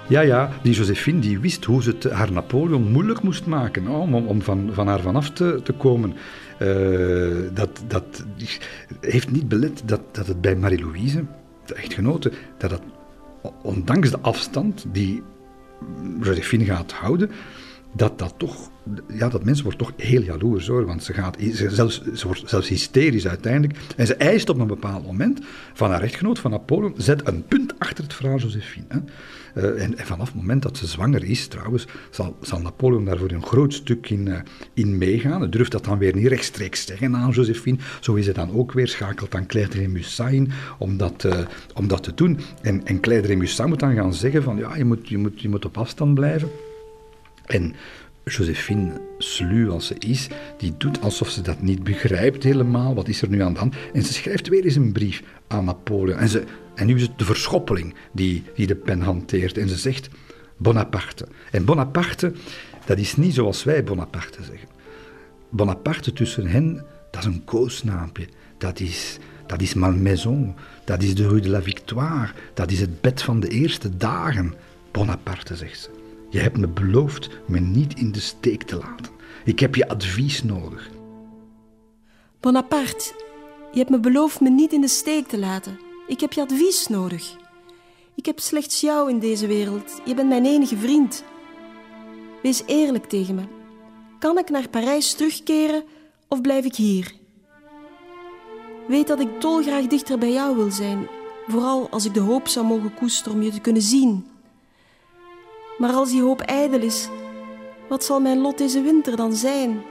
Ja, ja, die Josephine die wist hoe ze het haar Napoleon moeilijk moest maken om, om van, van haar vanaf te, te komen. Uh, dat, dat heeft niet belet dat, dat het bij Marie-Louise, de echtgenote, dat het ondanks de afstand die Josephine gaat houden, dat dat toch, ja, dat mensen wordt toch heel jaloers hoor, want ze, gaat, ze, zelfs, ze wordt zelfs hysterisch uiteindelijk. En ze eist op een bepaald moment van haar echtgenoot, van Napoleon, zet een punt achter het verhaal Josephine. Hè. Uh, en, vanaf het moment dat ze zwanger is, trouwens, zal, zal Napoleon daar voor een groot stuk in, uh, in meegaan. Hij durft dat dan weer niet rechtstreeks zeggen aan Josephine. Zo is het dan ook weer, schakelt dan Claire de Musat in om dat, uh, om dat te doen. En, en Claire de Musat moet dan gaan zeggen van, ja, je moet, je moet, je moet op afstand blijven. En Josephine, sluw als ze is, die doet alsof ze dat niet begrijpt helemaal. Wat is er nu aan de hand? En ze schrijft weer eens een brief aan Napoleon. En, ze, en nu is het de verschoppeling die, die de pen hanteert. En ze zegt Bonaparte. En Bonaparte, dat is niet zoals wij Bonaparte zeggen. Bonaparte tussen hen, dat is een koosnaampje. Dat is, dat is Malmaison. Dat is de Rue de la Victoire. Dat is het bed van de eerste dagen. Bonaparte, zegt ze. Je hebt me beloofd me niet in de steek te laten. Ik heb je advies nodig. Bonaparte, je hebt me beloofd me niet in de steek te laten. Ik heb je advies nodig. Ik heb slechts jou in deze wereld. Je bent mijn enige vriend. Wees eerlijk tegen me. Kan ik naar Parijs terugkeren of blijf ik hier? Weet dat ik dolgraag dichter bij jou wil zijn, vooral als ik de hoop zou mogen koesteren om je te kunnen zien maar als die hoop ijdel is, wat zal mijn lot deze winter dan zijn?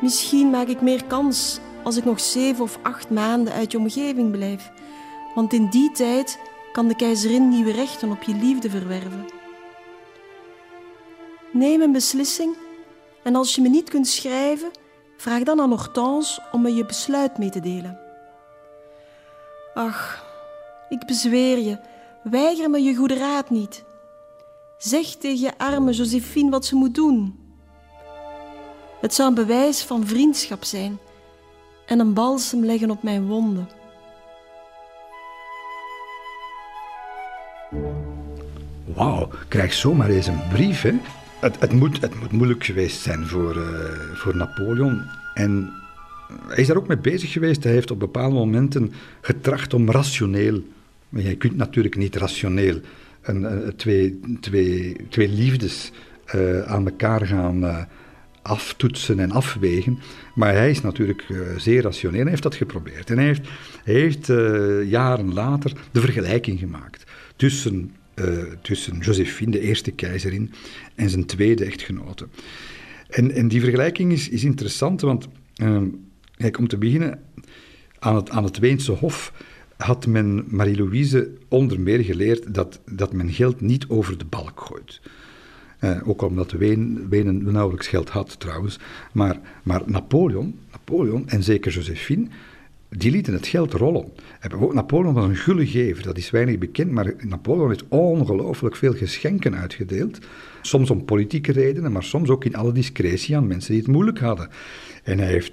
Misschien maak ik meer kans als ik nog zeven of acht maanden uit je omgeving blijf, want in die tijd kan de keizerin nieuwe rechten op je liefde verwerven. Neem een beslissing en als je me niet kunt schrijven, vraag dan aan Hortense om me je besluit mee te delen. Ach, ik bezweer je, weiger me je goede raad niet. Zeg tegen je arme Josephine wat ze moet doen. Het zou een bewijs van vriendschap zijn. En een balsem leggen op mijn wonden. Wauw, krijg zomaar eens een brief, hè? Het, het, moet, het moet moeilijk geweest zijn voor, uh, voor Napoleon. En hij is daar ook mee bezig geweest. Hij heeft op bepaalde momenten getracht om rationeel. Maar je kunt natuurlijk niet rationeel een, een, twee, twee, twee liefdes uh, aan elkaar gaan aftoetsen en afwegen. Maar hij is natuurlijk uh, zeer rationeel en heeft dat geprobeerd. En hij heeft, heeft jaren later de vergelijking gemaakt tussen uh, tussen Josephine, de eerste keizerin, en zijn tweede echtgenote. En, en die vergelijking is, is interessant, want kijk, om te beginnen, aan het, aan het Weense Hof had men Marie-Louise onder meer geleerd dat, dat men geld niet over de balk gooit. Uh, ook omdat Wenen, Wenen nauwelijks geld had trouwens. Maar, maar Napoleon, Napoleon en zeker Josephine die lieten het geld rollen. Napoleon was een gulle gever, dat is weinig bekend, maar Napoleon heeft ongelooflijk veel geschenken uitgedeeld. Soms om politieke redenen, maar soms ook in alle discretie aan mensen die het moeilijk hadden. En hij heeft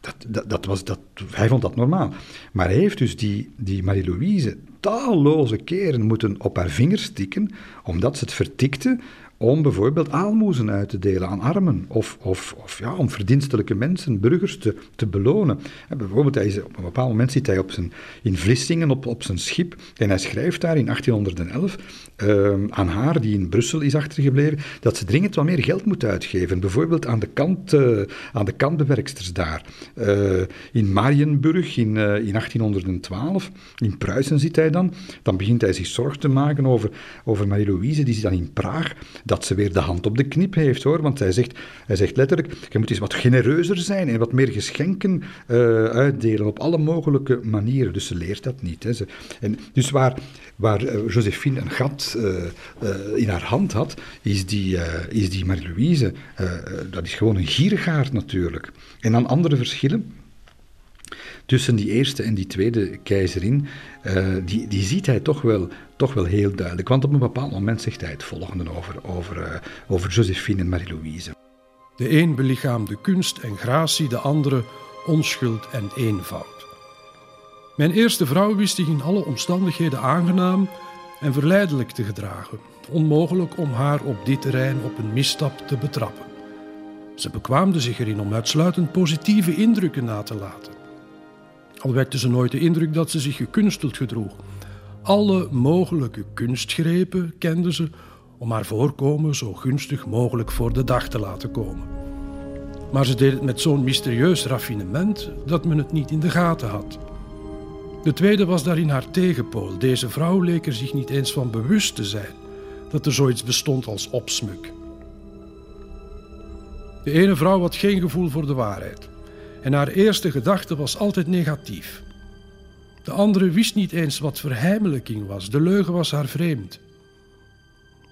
dat, dat, dat, was, dat, hij vond dat normaal. Maar hij heeft dus die, die Marie-Louise talloze keren moeten op haar vingers tikken, omdat ze het vertikte om bijvoorbeeld aalmoezen uit te delen aan armen of, of, of ja, om verdienstelijke mensen, burgers te, te belonen. En bijvoorbeeld, hij is, op een bepaald moment zit hij op zijn, in Vlissingen op, op zijn schip en hij schrijft daar in 1811 ehm, aan haar, die in Brussel is achtergebleven, dat ze dringend wat meer geld moet uitgeven. Bijvoorbeeld aan de, kant, uh, aan de kantbewerksters daar. Uh, in Marienburg in, uh, in 1812, in Pruisen zit hij dan. Dan begint hij zich zorgen te maken over, over Marie-Louise, die zit dan in Praag ze weer de hand op de knip heeft hoor. Want hij zegt, hij zegt letterlijk: je moet eens wat genereuzer zijn en wat meer geschenken uh, uitdelen op alle mogelijke manieren. Dus ze leert dat niet. Hè. Ze, en dus waar, waar uh, Josephine een gat uh, in haar hand had, is die, is die Marie-Louise, dat is gewoon een giergaard natuurlijk. En dan andere verschillen tussen die eerste en die tweede keizerin, uh, die, die ziet hij toch wel, toch wel heel duidelijk. Want op een bepaald moment zegt hij het volgende over, over, uh, over Josephine en Marie-Louise. De een belichaamde kunst en gratie, de andere onschuld en eenvoud. Mijn eerste vrouw wist zich in alle omstandigheden aangenaam en verleidelijk te gedragen. Onmogelijk om haar op dit terrein op een misstap te betrappen. Ze bekwaamde zich erin om uitsluitend positieve indrukken na te laten. Al wekte ze nooit de indruk dat ze zich gekunsteld gedroeg. Alle mogelijke kunstgrepen kende ze om haar voorkomen zo gunstig mogelijk voor de dag te laten komen. Maar ze deed het met zo'n mysterieus raffinement dat men het niet in de gaten had. De tweede was daarin haar tegenpool. Deze vrouw leek er zich niet eens van bewust te zijn dat er zoiets bestond als opsmuk. De ene vrouw had geen gevoel voor de waarheid en haar eerste gedachte was altijd negatief. De andere wist niet eens wat verheimelijking was, de leugen was haar vreemd.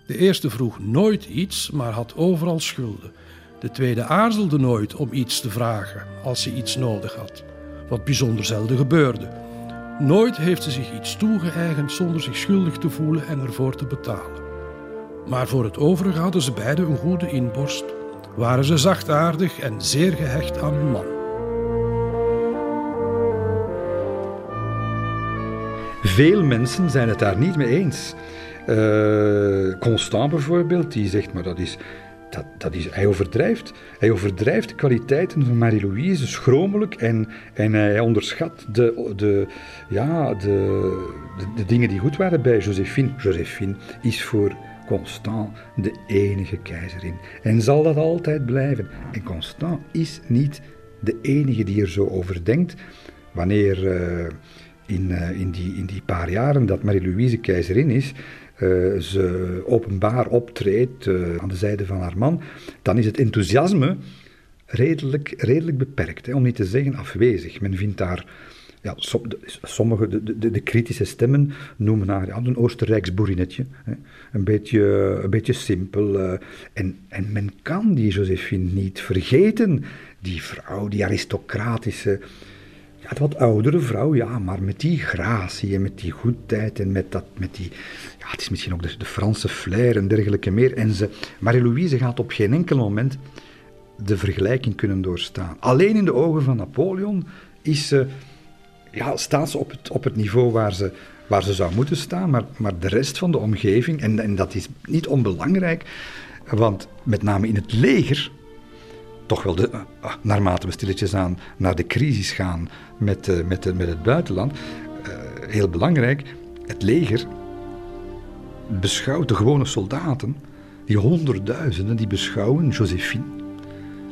De eerste vroeg nooit iets, maar had overal schulden. De tweede aarzelde nooit om iets te vragen als ze iets nodig had, wat bijzonder zelden gebeurde. Nooit heeft ze zich iets toegeëigend zonder zich schuldig te voelen en ervoor te betalen. Maar voor het overige hadden ze beiden een goede inborst, waren ze zachtaardig en zeer gehecht aan hun man. Veel mensen zijn het daar niet mee eens. Uh, Constant bijvoorbeeld, die zegt, maar dat is, dat, dat is, hij overdrijft. Hij overdrijft de kwaliteiten van Marie-Louise schromelijk en, en hij onderschat de, de, ja, de, de, dingen die goed waren bij Josephine. Josephine is voor Constant de enige keizerin en zal dat altijd blijven. En Constant is niet de enige die er zo over denkt. Wanneer... Uh, in, uh, in, die, in die paar jaren dat Marie-Louise keizerin is, uh, ze openbaar optreedt uh, aan de zijde van haar man, dan is het enthousiasme redelijk, redelijk beperkt, hè, om niet te zeggen afwezig. Men vindt daar, ja, sommige, de, de, de, kritische stemmen noemen haar ja, een Oostenrijks boerinnetje, hè, een, beetje, een beetje simpel. En, en men kan die Josephine niet vergeten, die vrouw, die aristocratische het wat oudere vrouw, ja, maar met die gratie en met die goedheid en met, dat, met die, ja, het is misschien ook de, de Franse flair en dergelijke meer. En ze, Marie-Louise gaat op geen enkel moment de vergelijking kunnen doorstaan. Alleen in de ogen van Napoleon is ze, ja, staat ze op het, op het niveau waar ze, waar ze zou moeten staan, maar, maar de rest van de omgeving, en, en dat is niet onbelangrijk, want met name in het leger, toch wel de, uh, naarmate we stilletjes aan naar de crisis gaan met, uh, met, met het buitenland, uh, heel belangrijk, het leger beschouwt de gewone soldaten, die honderdduizenden, die beschouwen Josephine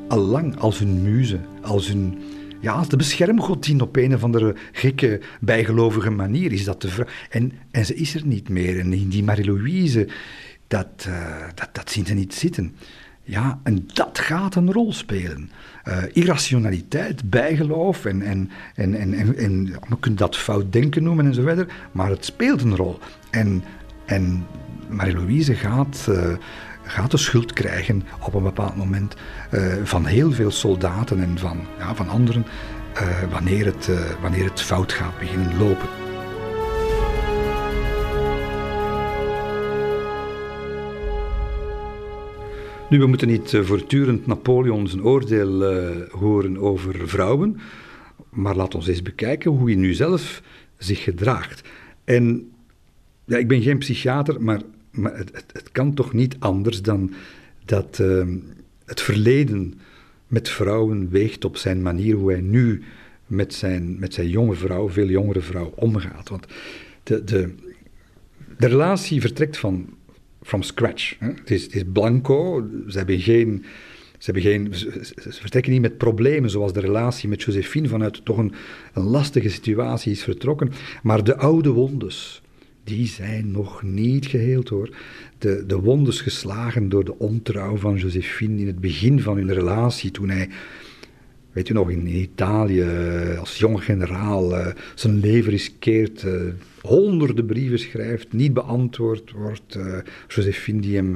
allang als hun muze, als hun ja, als de beschermgodin op een of andere gekke, bijgelovige manier is dat de vrouw. En, en ze is er niet meer. En die Marie-Louise, dat, dat, dat zien ze niet zitten. Ja, en dat gaat een rol spelen. Uh, irrationaliteit, bijgeloof en, en, en, en, en, en we kunnen dat fout denken noemen en zo verder, maar het speelt een rol. En, en Marie-Louise gaat, uh, gaat de schuld krijgen op een bepaald moment uh, van heel veel soldaten en van, ja, van anderen wanneer, het, wanneer het fout gaat beginnen lopen. Nu, we moeten niet uh, voortdurend Napoleon zijn oordeel uh, horen over vrouwen, maar laat ons eens bekijken hoe hij nu zelf zich gedraagt. En ja, ik ben geen psychiater, maar, maar het, het, kan toch niet anders dan dat uh, het verleden met vrouwen weegt op zijn manier hoe hij nu met zijn, met zijn jonge vrouw, veel jongere vrouw, omgaat. Want de, de, de relatie vertrekt van from scratch. Het, is, blanco, ze hebben geen... Ze, hebben geen, ze, vertrekken niet met problemen, zoals de relatie met Josephine vanuit toch een, een lastige situatie is vertrokken. Maar de oude wondes, die zijn nog niet geheeld hoor. De, de wondes geslagen door de ontrouw van Josephine in het begin van hun relatie, toen hij weet u nog, in Italië als jong generaal uh, zijn leven riskeert, uh, honderden brieven schrijft, niet beantwoord wordt. Uh, Josephine die hem,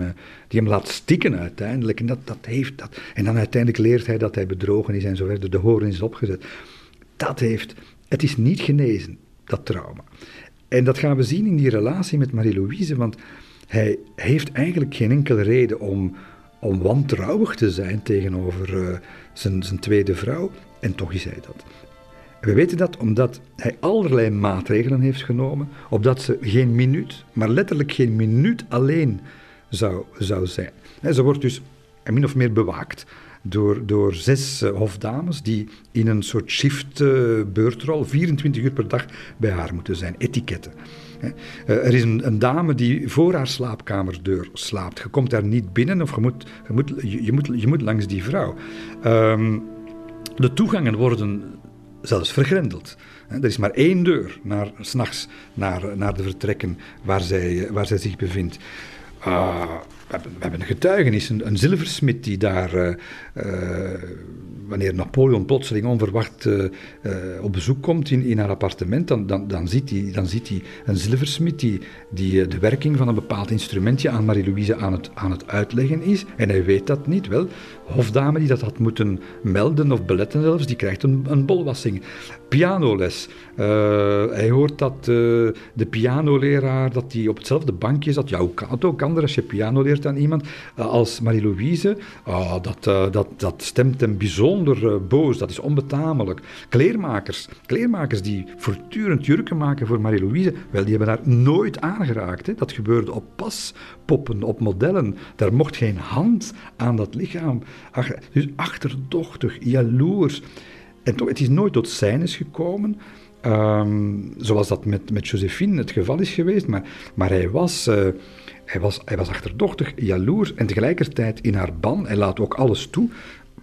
die hem laat stikken uiteindelijk. En, dat, dat heeft dat. en dan uiteindelijk leert hij dat hij bedrogen is en zo verder. De horen is opgezet. Dat heeft, het is niet genezen, dat trauma. En dat gaan we zien in die relatie met Marie-Louise, want hij heeft eigenlijk geen enkele reden om, om wantrouwig te zijn tegenover zijn, zijn tweede vrouw. En toch is hij dat. We weten dat omdat hij allerlei maatregelen heeft genomen, opdat ze geen minuut, maar letterlijk geen minuut alleen zou, zou zijn. Ze wordt dus min of meer bewaakt door, door zes uh, hofdames die in een soort shift-beurtrol uh, 24 uur per dag bij haar moeten zijn, etiketten. Uh, er is een, een, dame die voor haar slaapkamerdeur slaapt. Je komt daar niet binnen of je moet, je moet, je, moet, je moet langs die vrouw. Um, de toegangen worden zelfs vergrendeld. Er is maar één deur naar, s'nachts naar, naar de vertrekken waar zij, waar zij zich bevindt. Uh, we, hebben, een getuigenis, een, een zilversmid die daar, uh, uh, wanneer Napoleon plotseling onverwacht op bezoek komt in, in haar appartement, dan, dan, dan, ziet hij, dan hij een zilversmid die, die de werking van een bepaald instrumentje aan Marie-Louise aan het, aan het uitleggen is. En hij weet dat niet. Wel, hofdame die dat had moeten melden of beletten zelfs, die krijgt een, een bolwassing. Pianoles. Uh, hij hoort dat uh, de pianoleraar dat die op hetzelfde bankje zat. Ja, hoe kan het ook anders als je piano leert aan iemand uh, als Marie-Louise? Oh, dat, dat, dat stemt hem bijzonder boos. Dat is onbetamelijk. Kleermakers. Kleermakers die voortdurend jurken maken voor Marie-Louise. Wel, die hebben daar nooit aangeraakt. Hè. Dat gebeurde op paspoppen, op modellen. Daar mocht geen hand aan dat lichaam. Ach, dus achterdochtig, jaloers. En toch, het is nooit tot scènes gekomen, um, zoals dat met, met Josephine het geval is geweest, maar, maar hij, was, uh, hij, was, hij was achterdochtig, jaloers en tegelijkertijd in haar ban. Hij laat ook alles toe.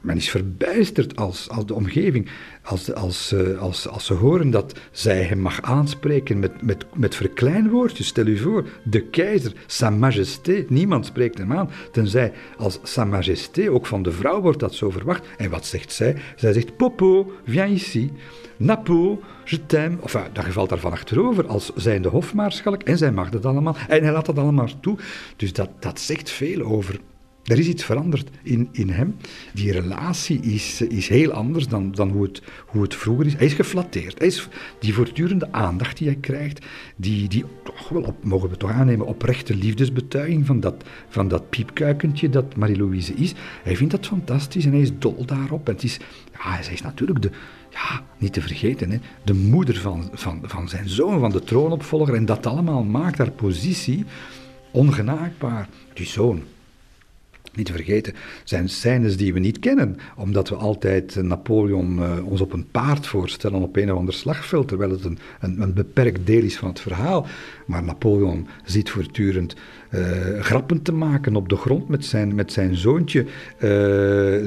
Men is verbijsterd als, als de omgeving, als, als, als, als, als ze horen dat zij hem mag aanspreken met, met, met verkleinwoordjes. Stel u voor, de keizer, Sa Majesté, niemand spreekt hem aan, tenzij als Sa Majesté, ook van de vrouw wordt dat zo verwacht. En wat zegt zij? Zij zegt, Popo, viens ici. Napo, je t'aime. Enfin, dat valt daarvan achterover als zijnde hofmaarschalk. En zij mag dat allemaal. En hij laat dat allemaal toe. Dus dat, dat zegt veel over Er is iets veranderd in, in hem. Die relatie is, is heel anders dan, dan hoe, het, hoe het vroeger is. Hij is geflatteerd. Hij is, die voortdurende aandacht die hij krijgt, die, die toch wel, mogen we toch aannemen, oprechte liefdesbetuiging van dat, van dat piepkuikentje dat Marie-Louise is. Hij vindt dat fantastisch en hij is dol daarop. En het is, ja, zij is natuurlijk de, ja, niet te vergeten, hè, de moeder van, van, van zijn zoon, van de troonopvolger. En dat allemaal maakt haar positie ongenaakbaar. Die zoon, niet te vergeten, zijn scènes die we niet kennen, omdat we altijd Napoleon uh, ons op een paard voorstellen op een of ander slagveld, terwijl het een, een, een beperkt deel is van het verhaal. Maar Napoleon ziet voortdurend uh, grappen te maken op de grond met zijn, met zijn zoontje. Uh,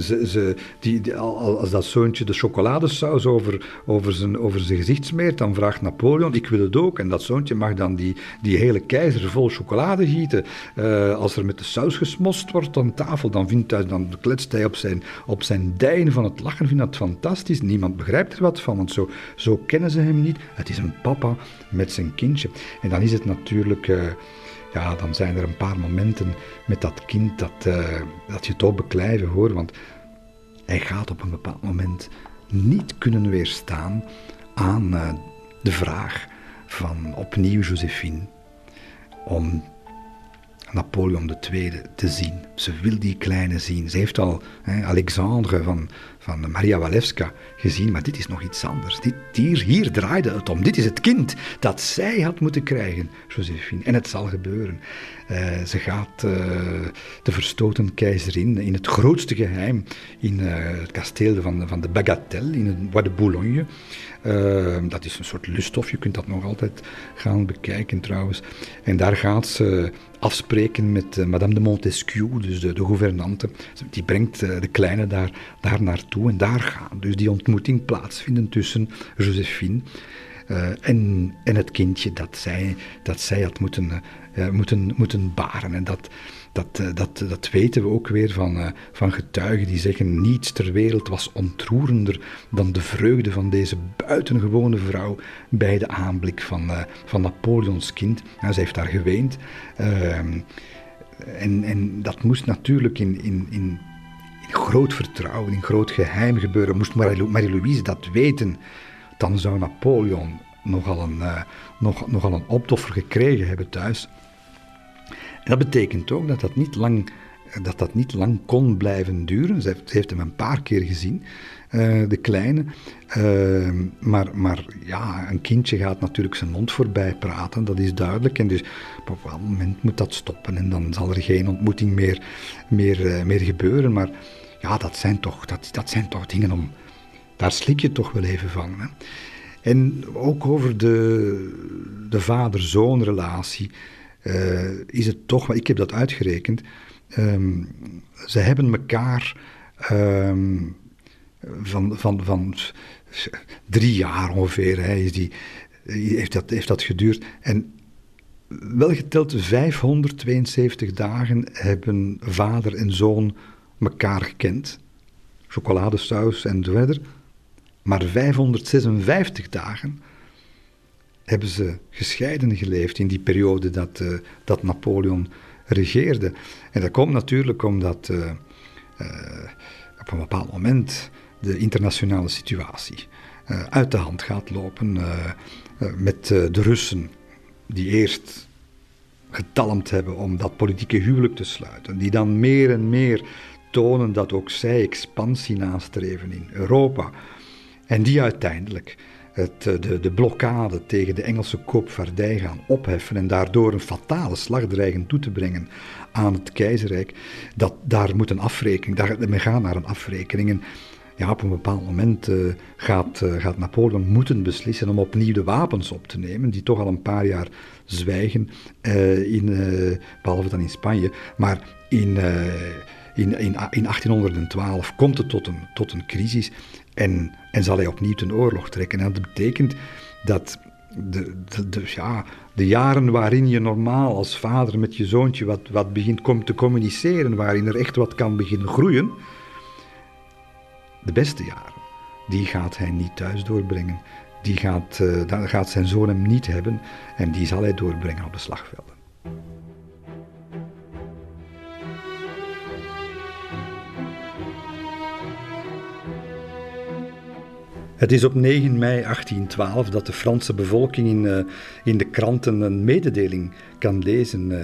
ze, ze, die, als dat zoontje de chocoladesaus over, over, zijn, over zijn gezicht smeert, dan vraagt Napoleon, ik wil het ook. En dat zoontje mag dan die, die hele keizer vol chocolade gieten. Uh, als er met de saus gesmost wordt aan tafel, dan, vindt hij, dan kletst hij op zijn, op zijn dijen van het lachen, vindt dat fantastisch. Niemand begrijpt er wat van, want zo, zo kennen ze hem niet. Het is een papa met zijn kindje. En dan is het natuurlijk ja, dan zijn er een paar momenten met dat kind dat, uh, dat je toch beklijven hoor. Want hij gaat op een bepaald moment niet kunnen weerstaan aan uh, de vraag van opnieuw Josephine om Napoleon II te zien. Ze wil die kleine zien. Ze heeft al hè, Alexandre van, van Maria Walewska gezien, maar dit is nog iets anders. Dit, hier, hier draaide het om. Dit is het kind dat zij had moeten krijgen, Josephine. En het zal gebeuren. Uh, ze gaat uh, de verstoten keizerin in het grootste geheim in uh, het kasteel van, van de Bagatelle, in het Bois de Boulogne. dat is een soort lusthof, je kunt dat nog altijd gaan bekijken trouwens. En daar gaat ze afspreken met Madame de Montesquieu, dus de, gouvernante. Die brengt de kleine daar, daar naartoe en daar gaat dus die ontmoeting plaatsvinden tussen Josephine en, en het kindje dat zij, dat zij had moeten, uh, moeten, moeten baren. En dat, dat, dat, dat weten we ook weer van, van getuigen die zeggen: niets ter wereld was ontroerender dan de vreugde van deze buitengewone vrouw bij de aanblik van, van Napoleons kind. En zij heeft daar geweend. Ehm, en, en dat moest natuurlijk in, in, in, in groot vertrouwen, in groot geheim gebeuren. Moest Marie-Louise dat weten, dan zou Napoleon nogal een, uh, nog, nogal een optoffer gekregen hebben thuis. En dat betekent ook dat dat niet lang, dat dat niet lang kon blijven duren. Ze heeft, hem een paar keer gezien, uh, de kleine. Uh, maar, maar ja, een kindje gaat natuurlijk zijn mond voorbij praten, dat is duidelijk. En dus op een bepaald moment moet dat stoppen en dan zal er geen ontmoeting meer, meer, meer gebeuren. Maar ja, dat zijn toch, dat, dat zijn toch dingen om daar slik je toch wel even van. Hè? En ook over de, de vader-zoon relatie uh, is het toch, ik heb dat uitgerekend, um, ze hebben elkaar um, van, van, van drie jaar ongeveer, hè, is die, heeft, dat, heeft dat geduurd. En wel geteld 572 dagen hebben vader en zoon elkaar gekend. Chocoladesaus en verder. Maar 556 dagen hebben ze gescheiden geleefd in die periode dat, uh, dat Napoleon regeerde. En dat komt natuurlijk omdat uh, uh, op een bepaald moment de internationale situatie uit de hand gaat lopen met de Russen, die eerst getalmd hebben om dat politieke huwelijk te sluiten, die dan meer en meer tonen dat ook zij expansie nastreven in Europa. En die uiteindelijk het, eh, de, de blokkade tegen de Engelse koopvaardij gaan opheffen en daardoor een fatale slag dreigen toe te brengen aan het keizerrijk, dat, daar moet een afrekening, daar, men gaat naar een afrekening. En ja, op een bepaald moment uh, gaat, uh, gaat Napoleon moeten beslissen om opnieuw de wapens op te nemen, die toch al een paar jaar zwijgen, in, behalve dan in Spanje, maar in, in, in, in 1812 komt het tot een, tot een crisis en, en zal hij opnieuw ten oorlog trekken. En dat betekent dat de, de, ja, de jaren waarin je normaal als vader met je zoontje wat, wat begint komt te communiceren, waarin er echt wat kan beginnen groeien, de beste jaren, die gaat hij niet thuis doorbrengen. Die gaat, uh, gaat zijn zoon hem niet hebben en die zal hij doorbrengen op de slagvelden. Het is op 9 mei 1812 dat de Franse bevolking in, uh, in de kranten een mededeling kan lezen. Uh,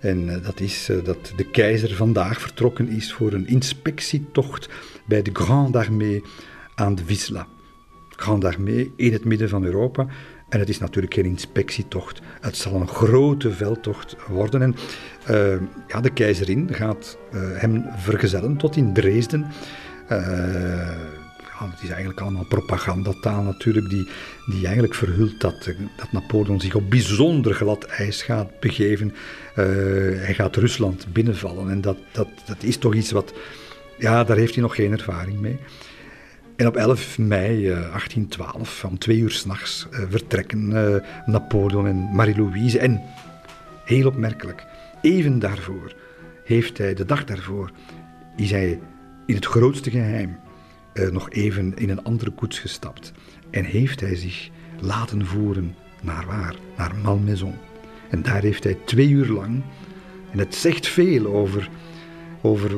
en uh, dat is dat de keizer vandaag vertrokken is voor een inspectietocht bij de Grande Armée aan de Wisla. Grande Armée in het midden van Europa. En het is natuurlijk geen inspectietocht. Het zal een grote veldtocht worden. En ja, de keizerin gaat hem vergezellen tot in Dresden het is eigenlijk allemaal propagandataal natuurlijk, die, die eigenlijk verhult dat, eh, dat Napoleon zich op bijzonder glad ijs gaat begeven. Uh, hij gaat Rusland binnenvallen en dat, dat, dat is toch iets wat, ja, daar heeft hij nog geen ervaring mee. En op 11 mei 1812, eh, om twee uur s'nachts, vertrekken Napoleon en Marie-Louise. En, heel opmerkelijk, even daarvoor heeft hij, de dag daarvoor, is hij in het grootste geheim uh, nog even in een andere koets gestapt en heeft hij zich laten voeren naar waar? Naar Malmaison. En daar heeft hij twee uur lang, en het zegt veel over, over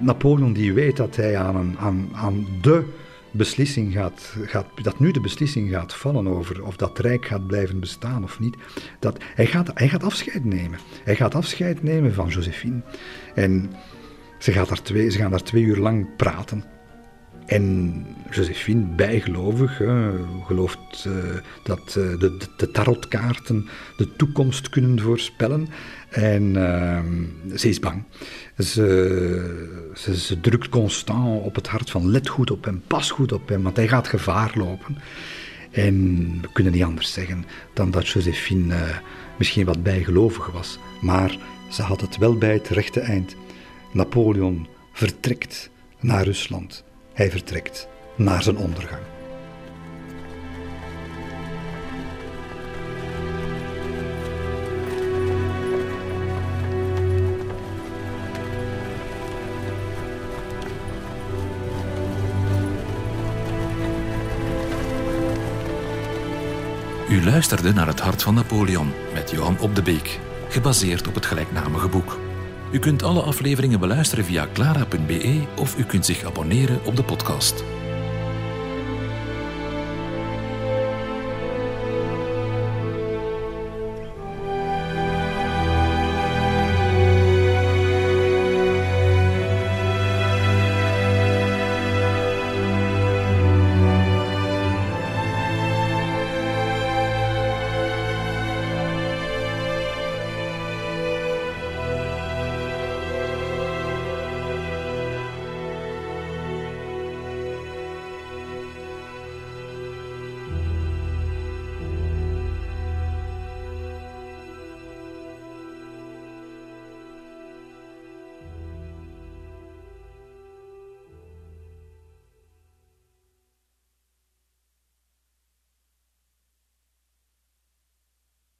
Napoleon die weet dat hij aan, een, aan, aan de beslissing gaat, gaat, dat nu de beslissing gaat vallen over of dat rijk gaat blijven bestaan of niet, dat hij, gaat, hij gaat afscheid nemen. Hij gaat afscheid nemen van Josephine. En ze, gaat daar twee, ze gaan daar twee uur lang praten. En Josephine, bijgelovig, gelooft uh, dat uh, de, de, tarotkaarten de toekomst kunnen voorspellen. En uh, ze is bang. Ze, ze, drukt constant op het hart van let goed op hem, pas goed op hem, want hij gaat gevaar lopen. En we kunnen niet anders zeggen dan dat Josephine uh, misschien wat bijgelovig was. Maar ze had het wel bij het rechte eind. Napoleon vertrekt naar Rusland. Hij vertrekt naar zijn ondergang. U luisterde naar Het Hart van Napoleon met Johan Op de Beek, gebaseerd op het gelijknamige boek. U kunt alle afleveringen beluisteren via clara.be of u kunt zich abonneren op de podcast.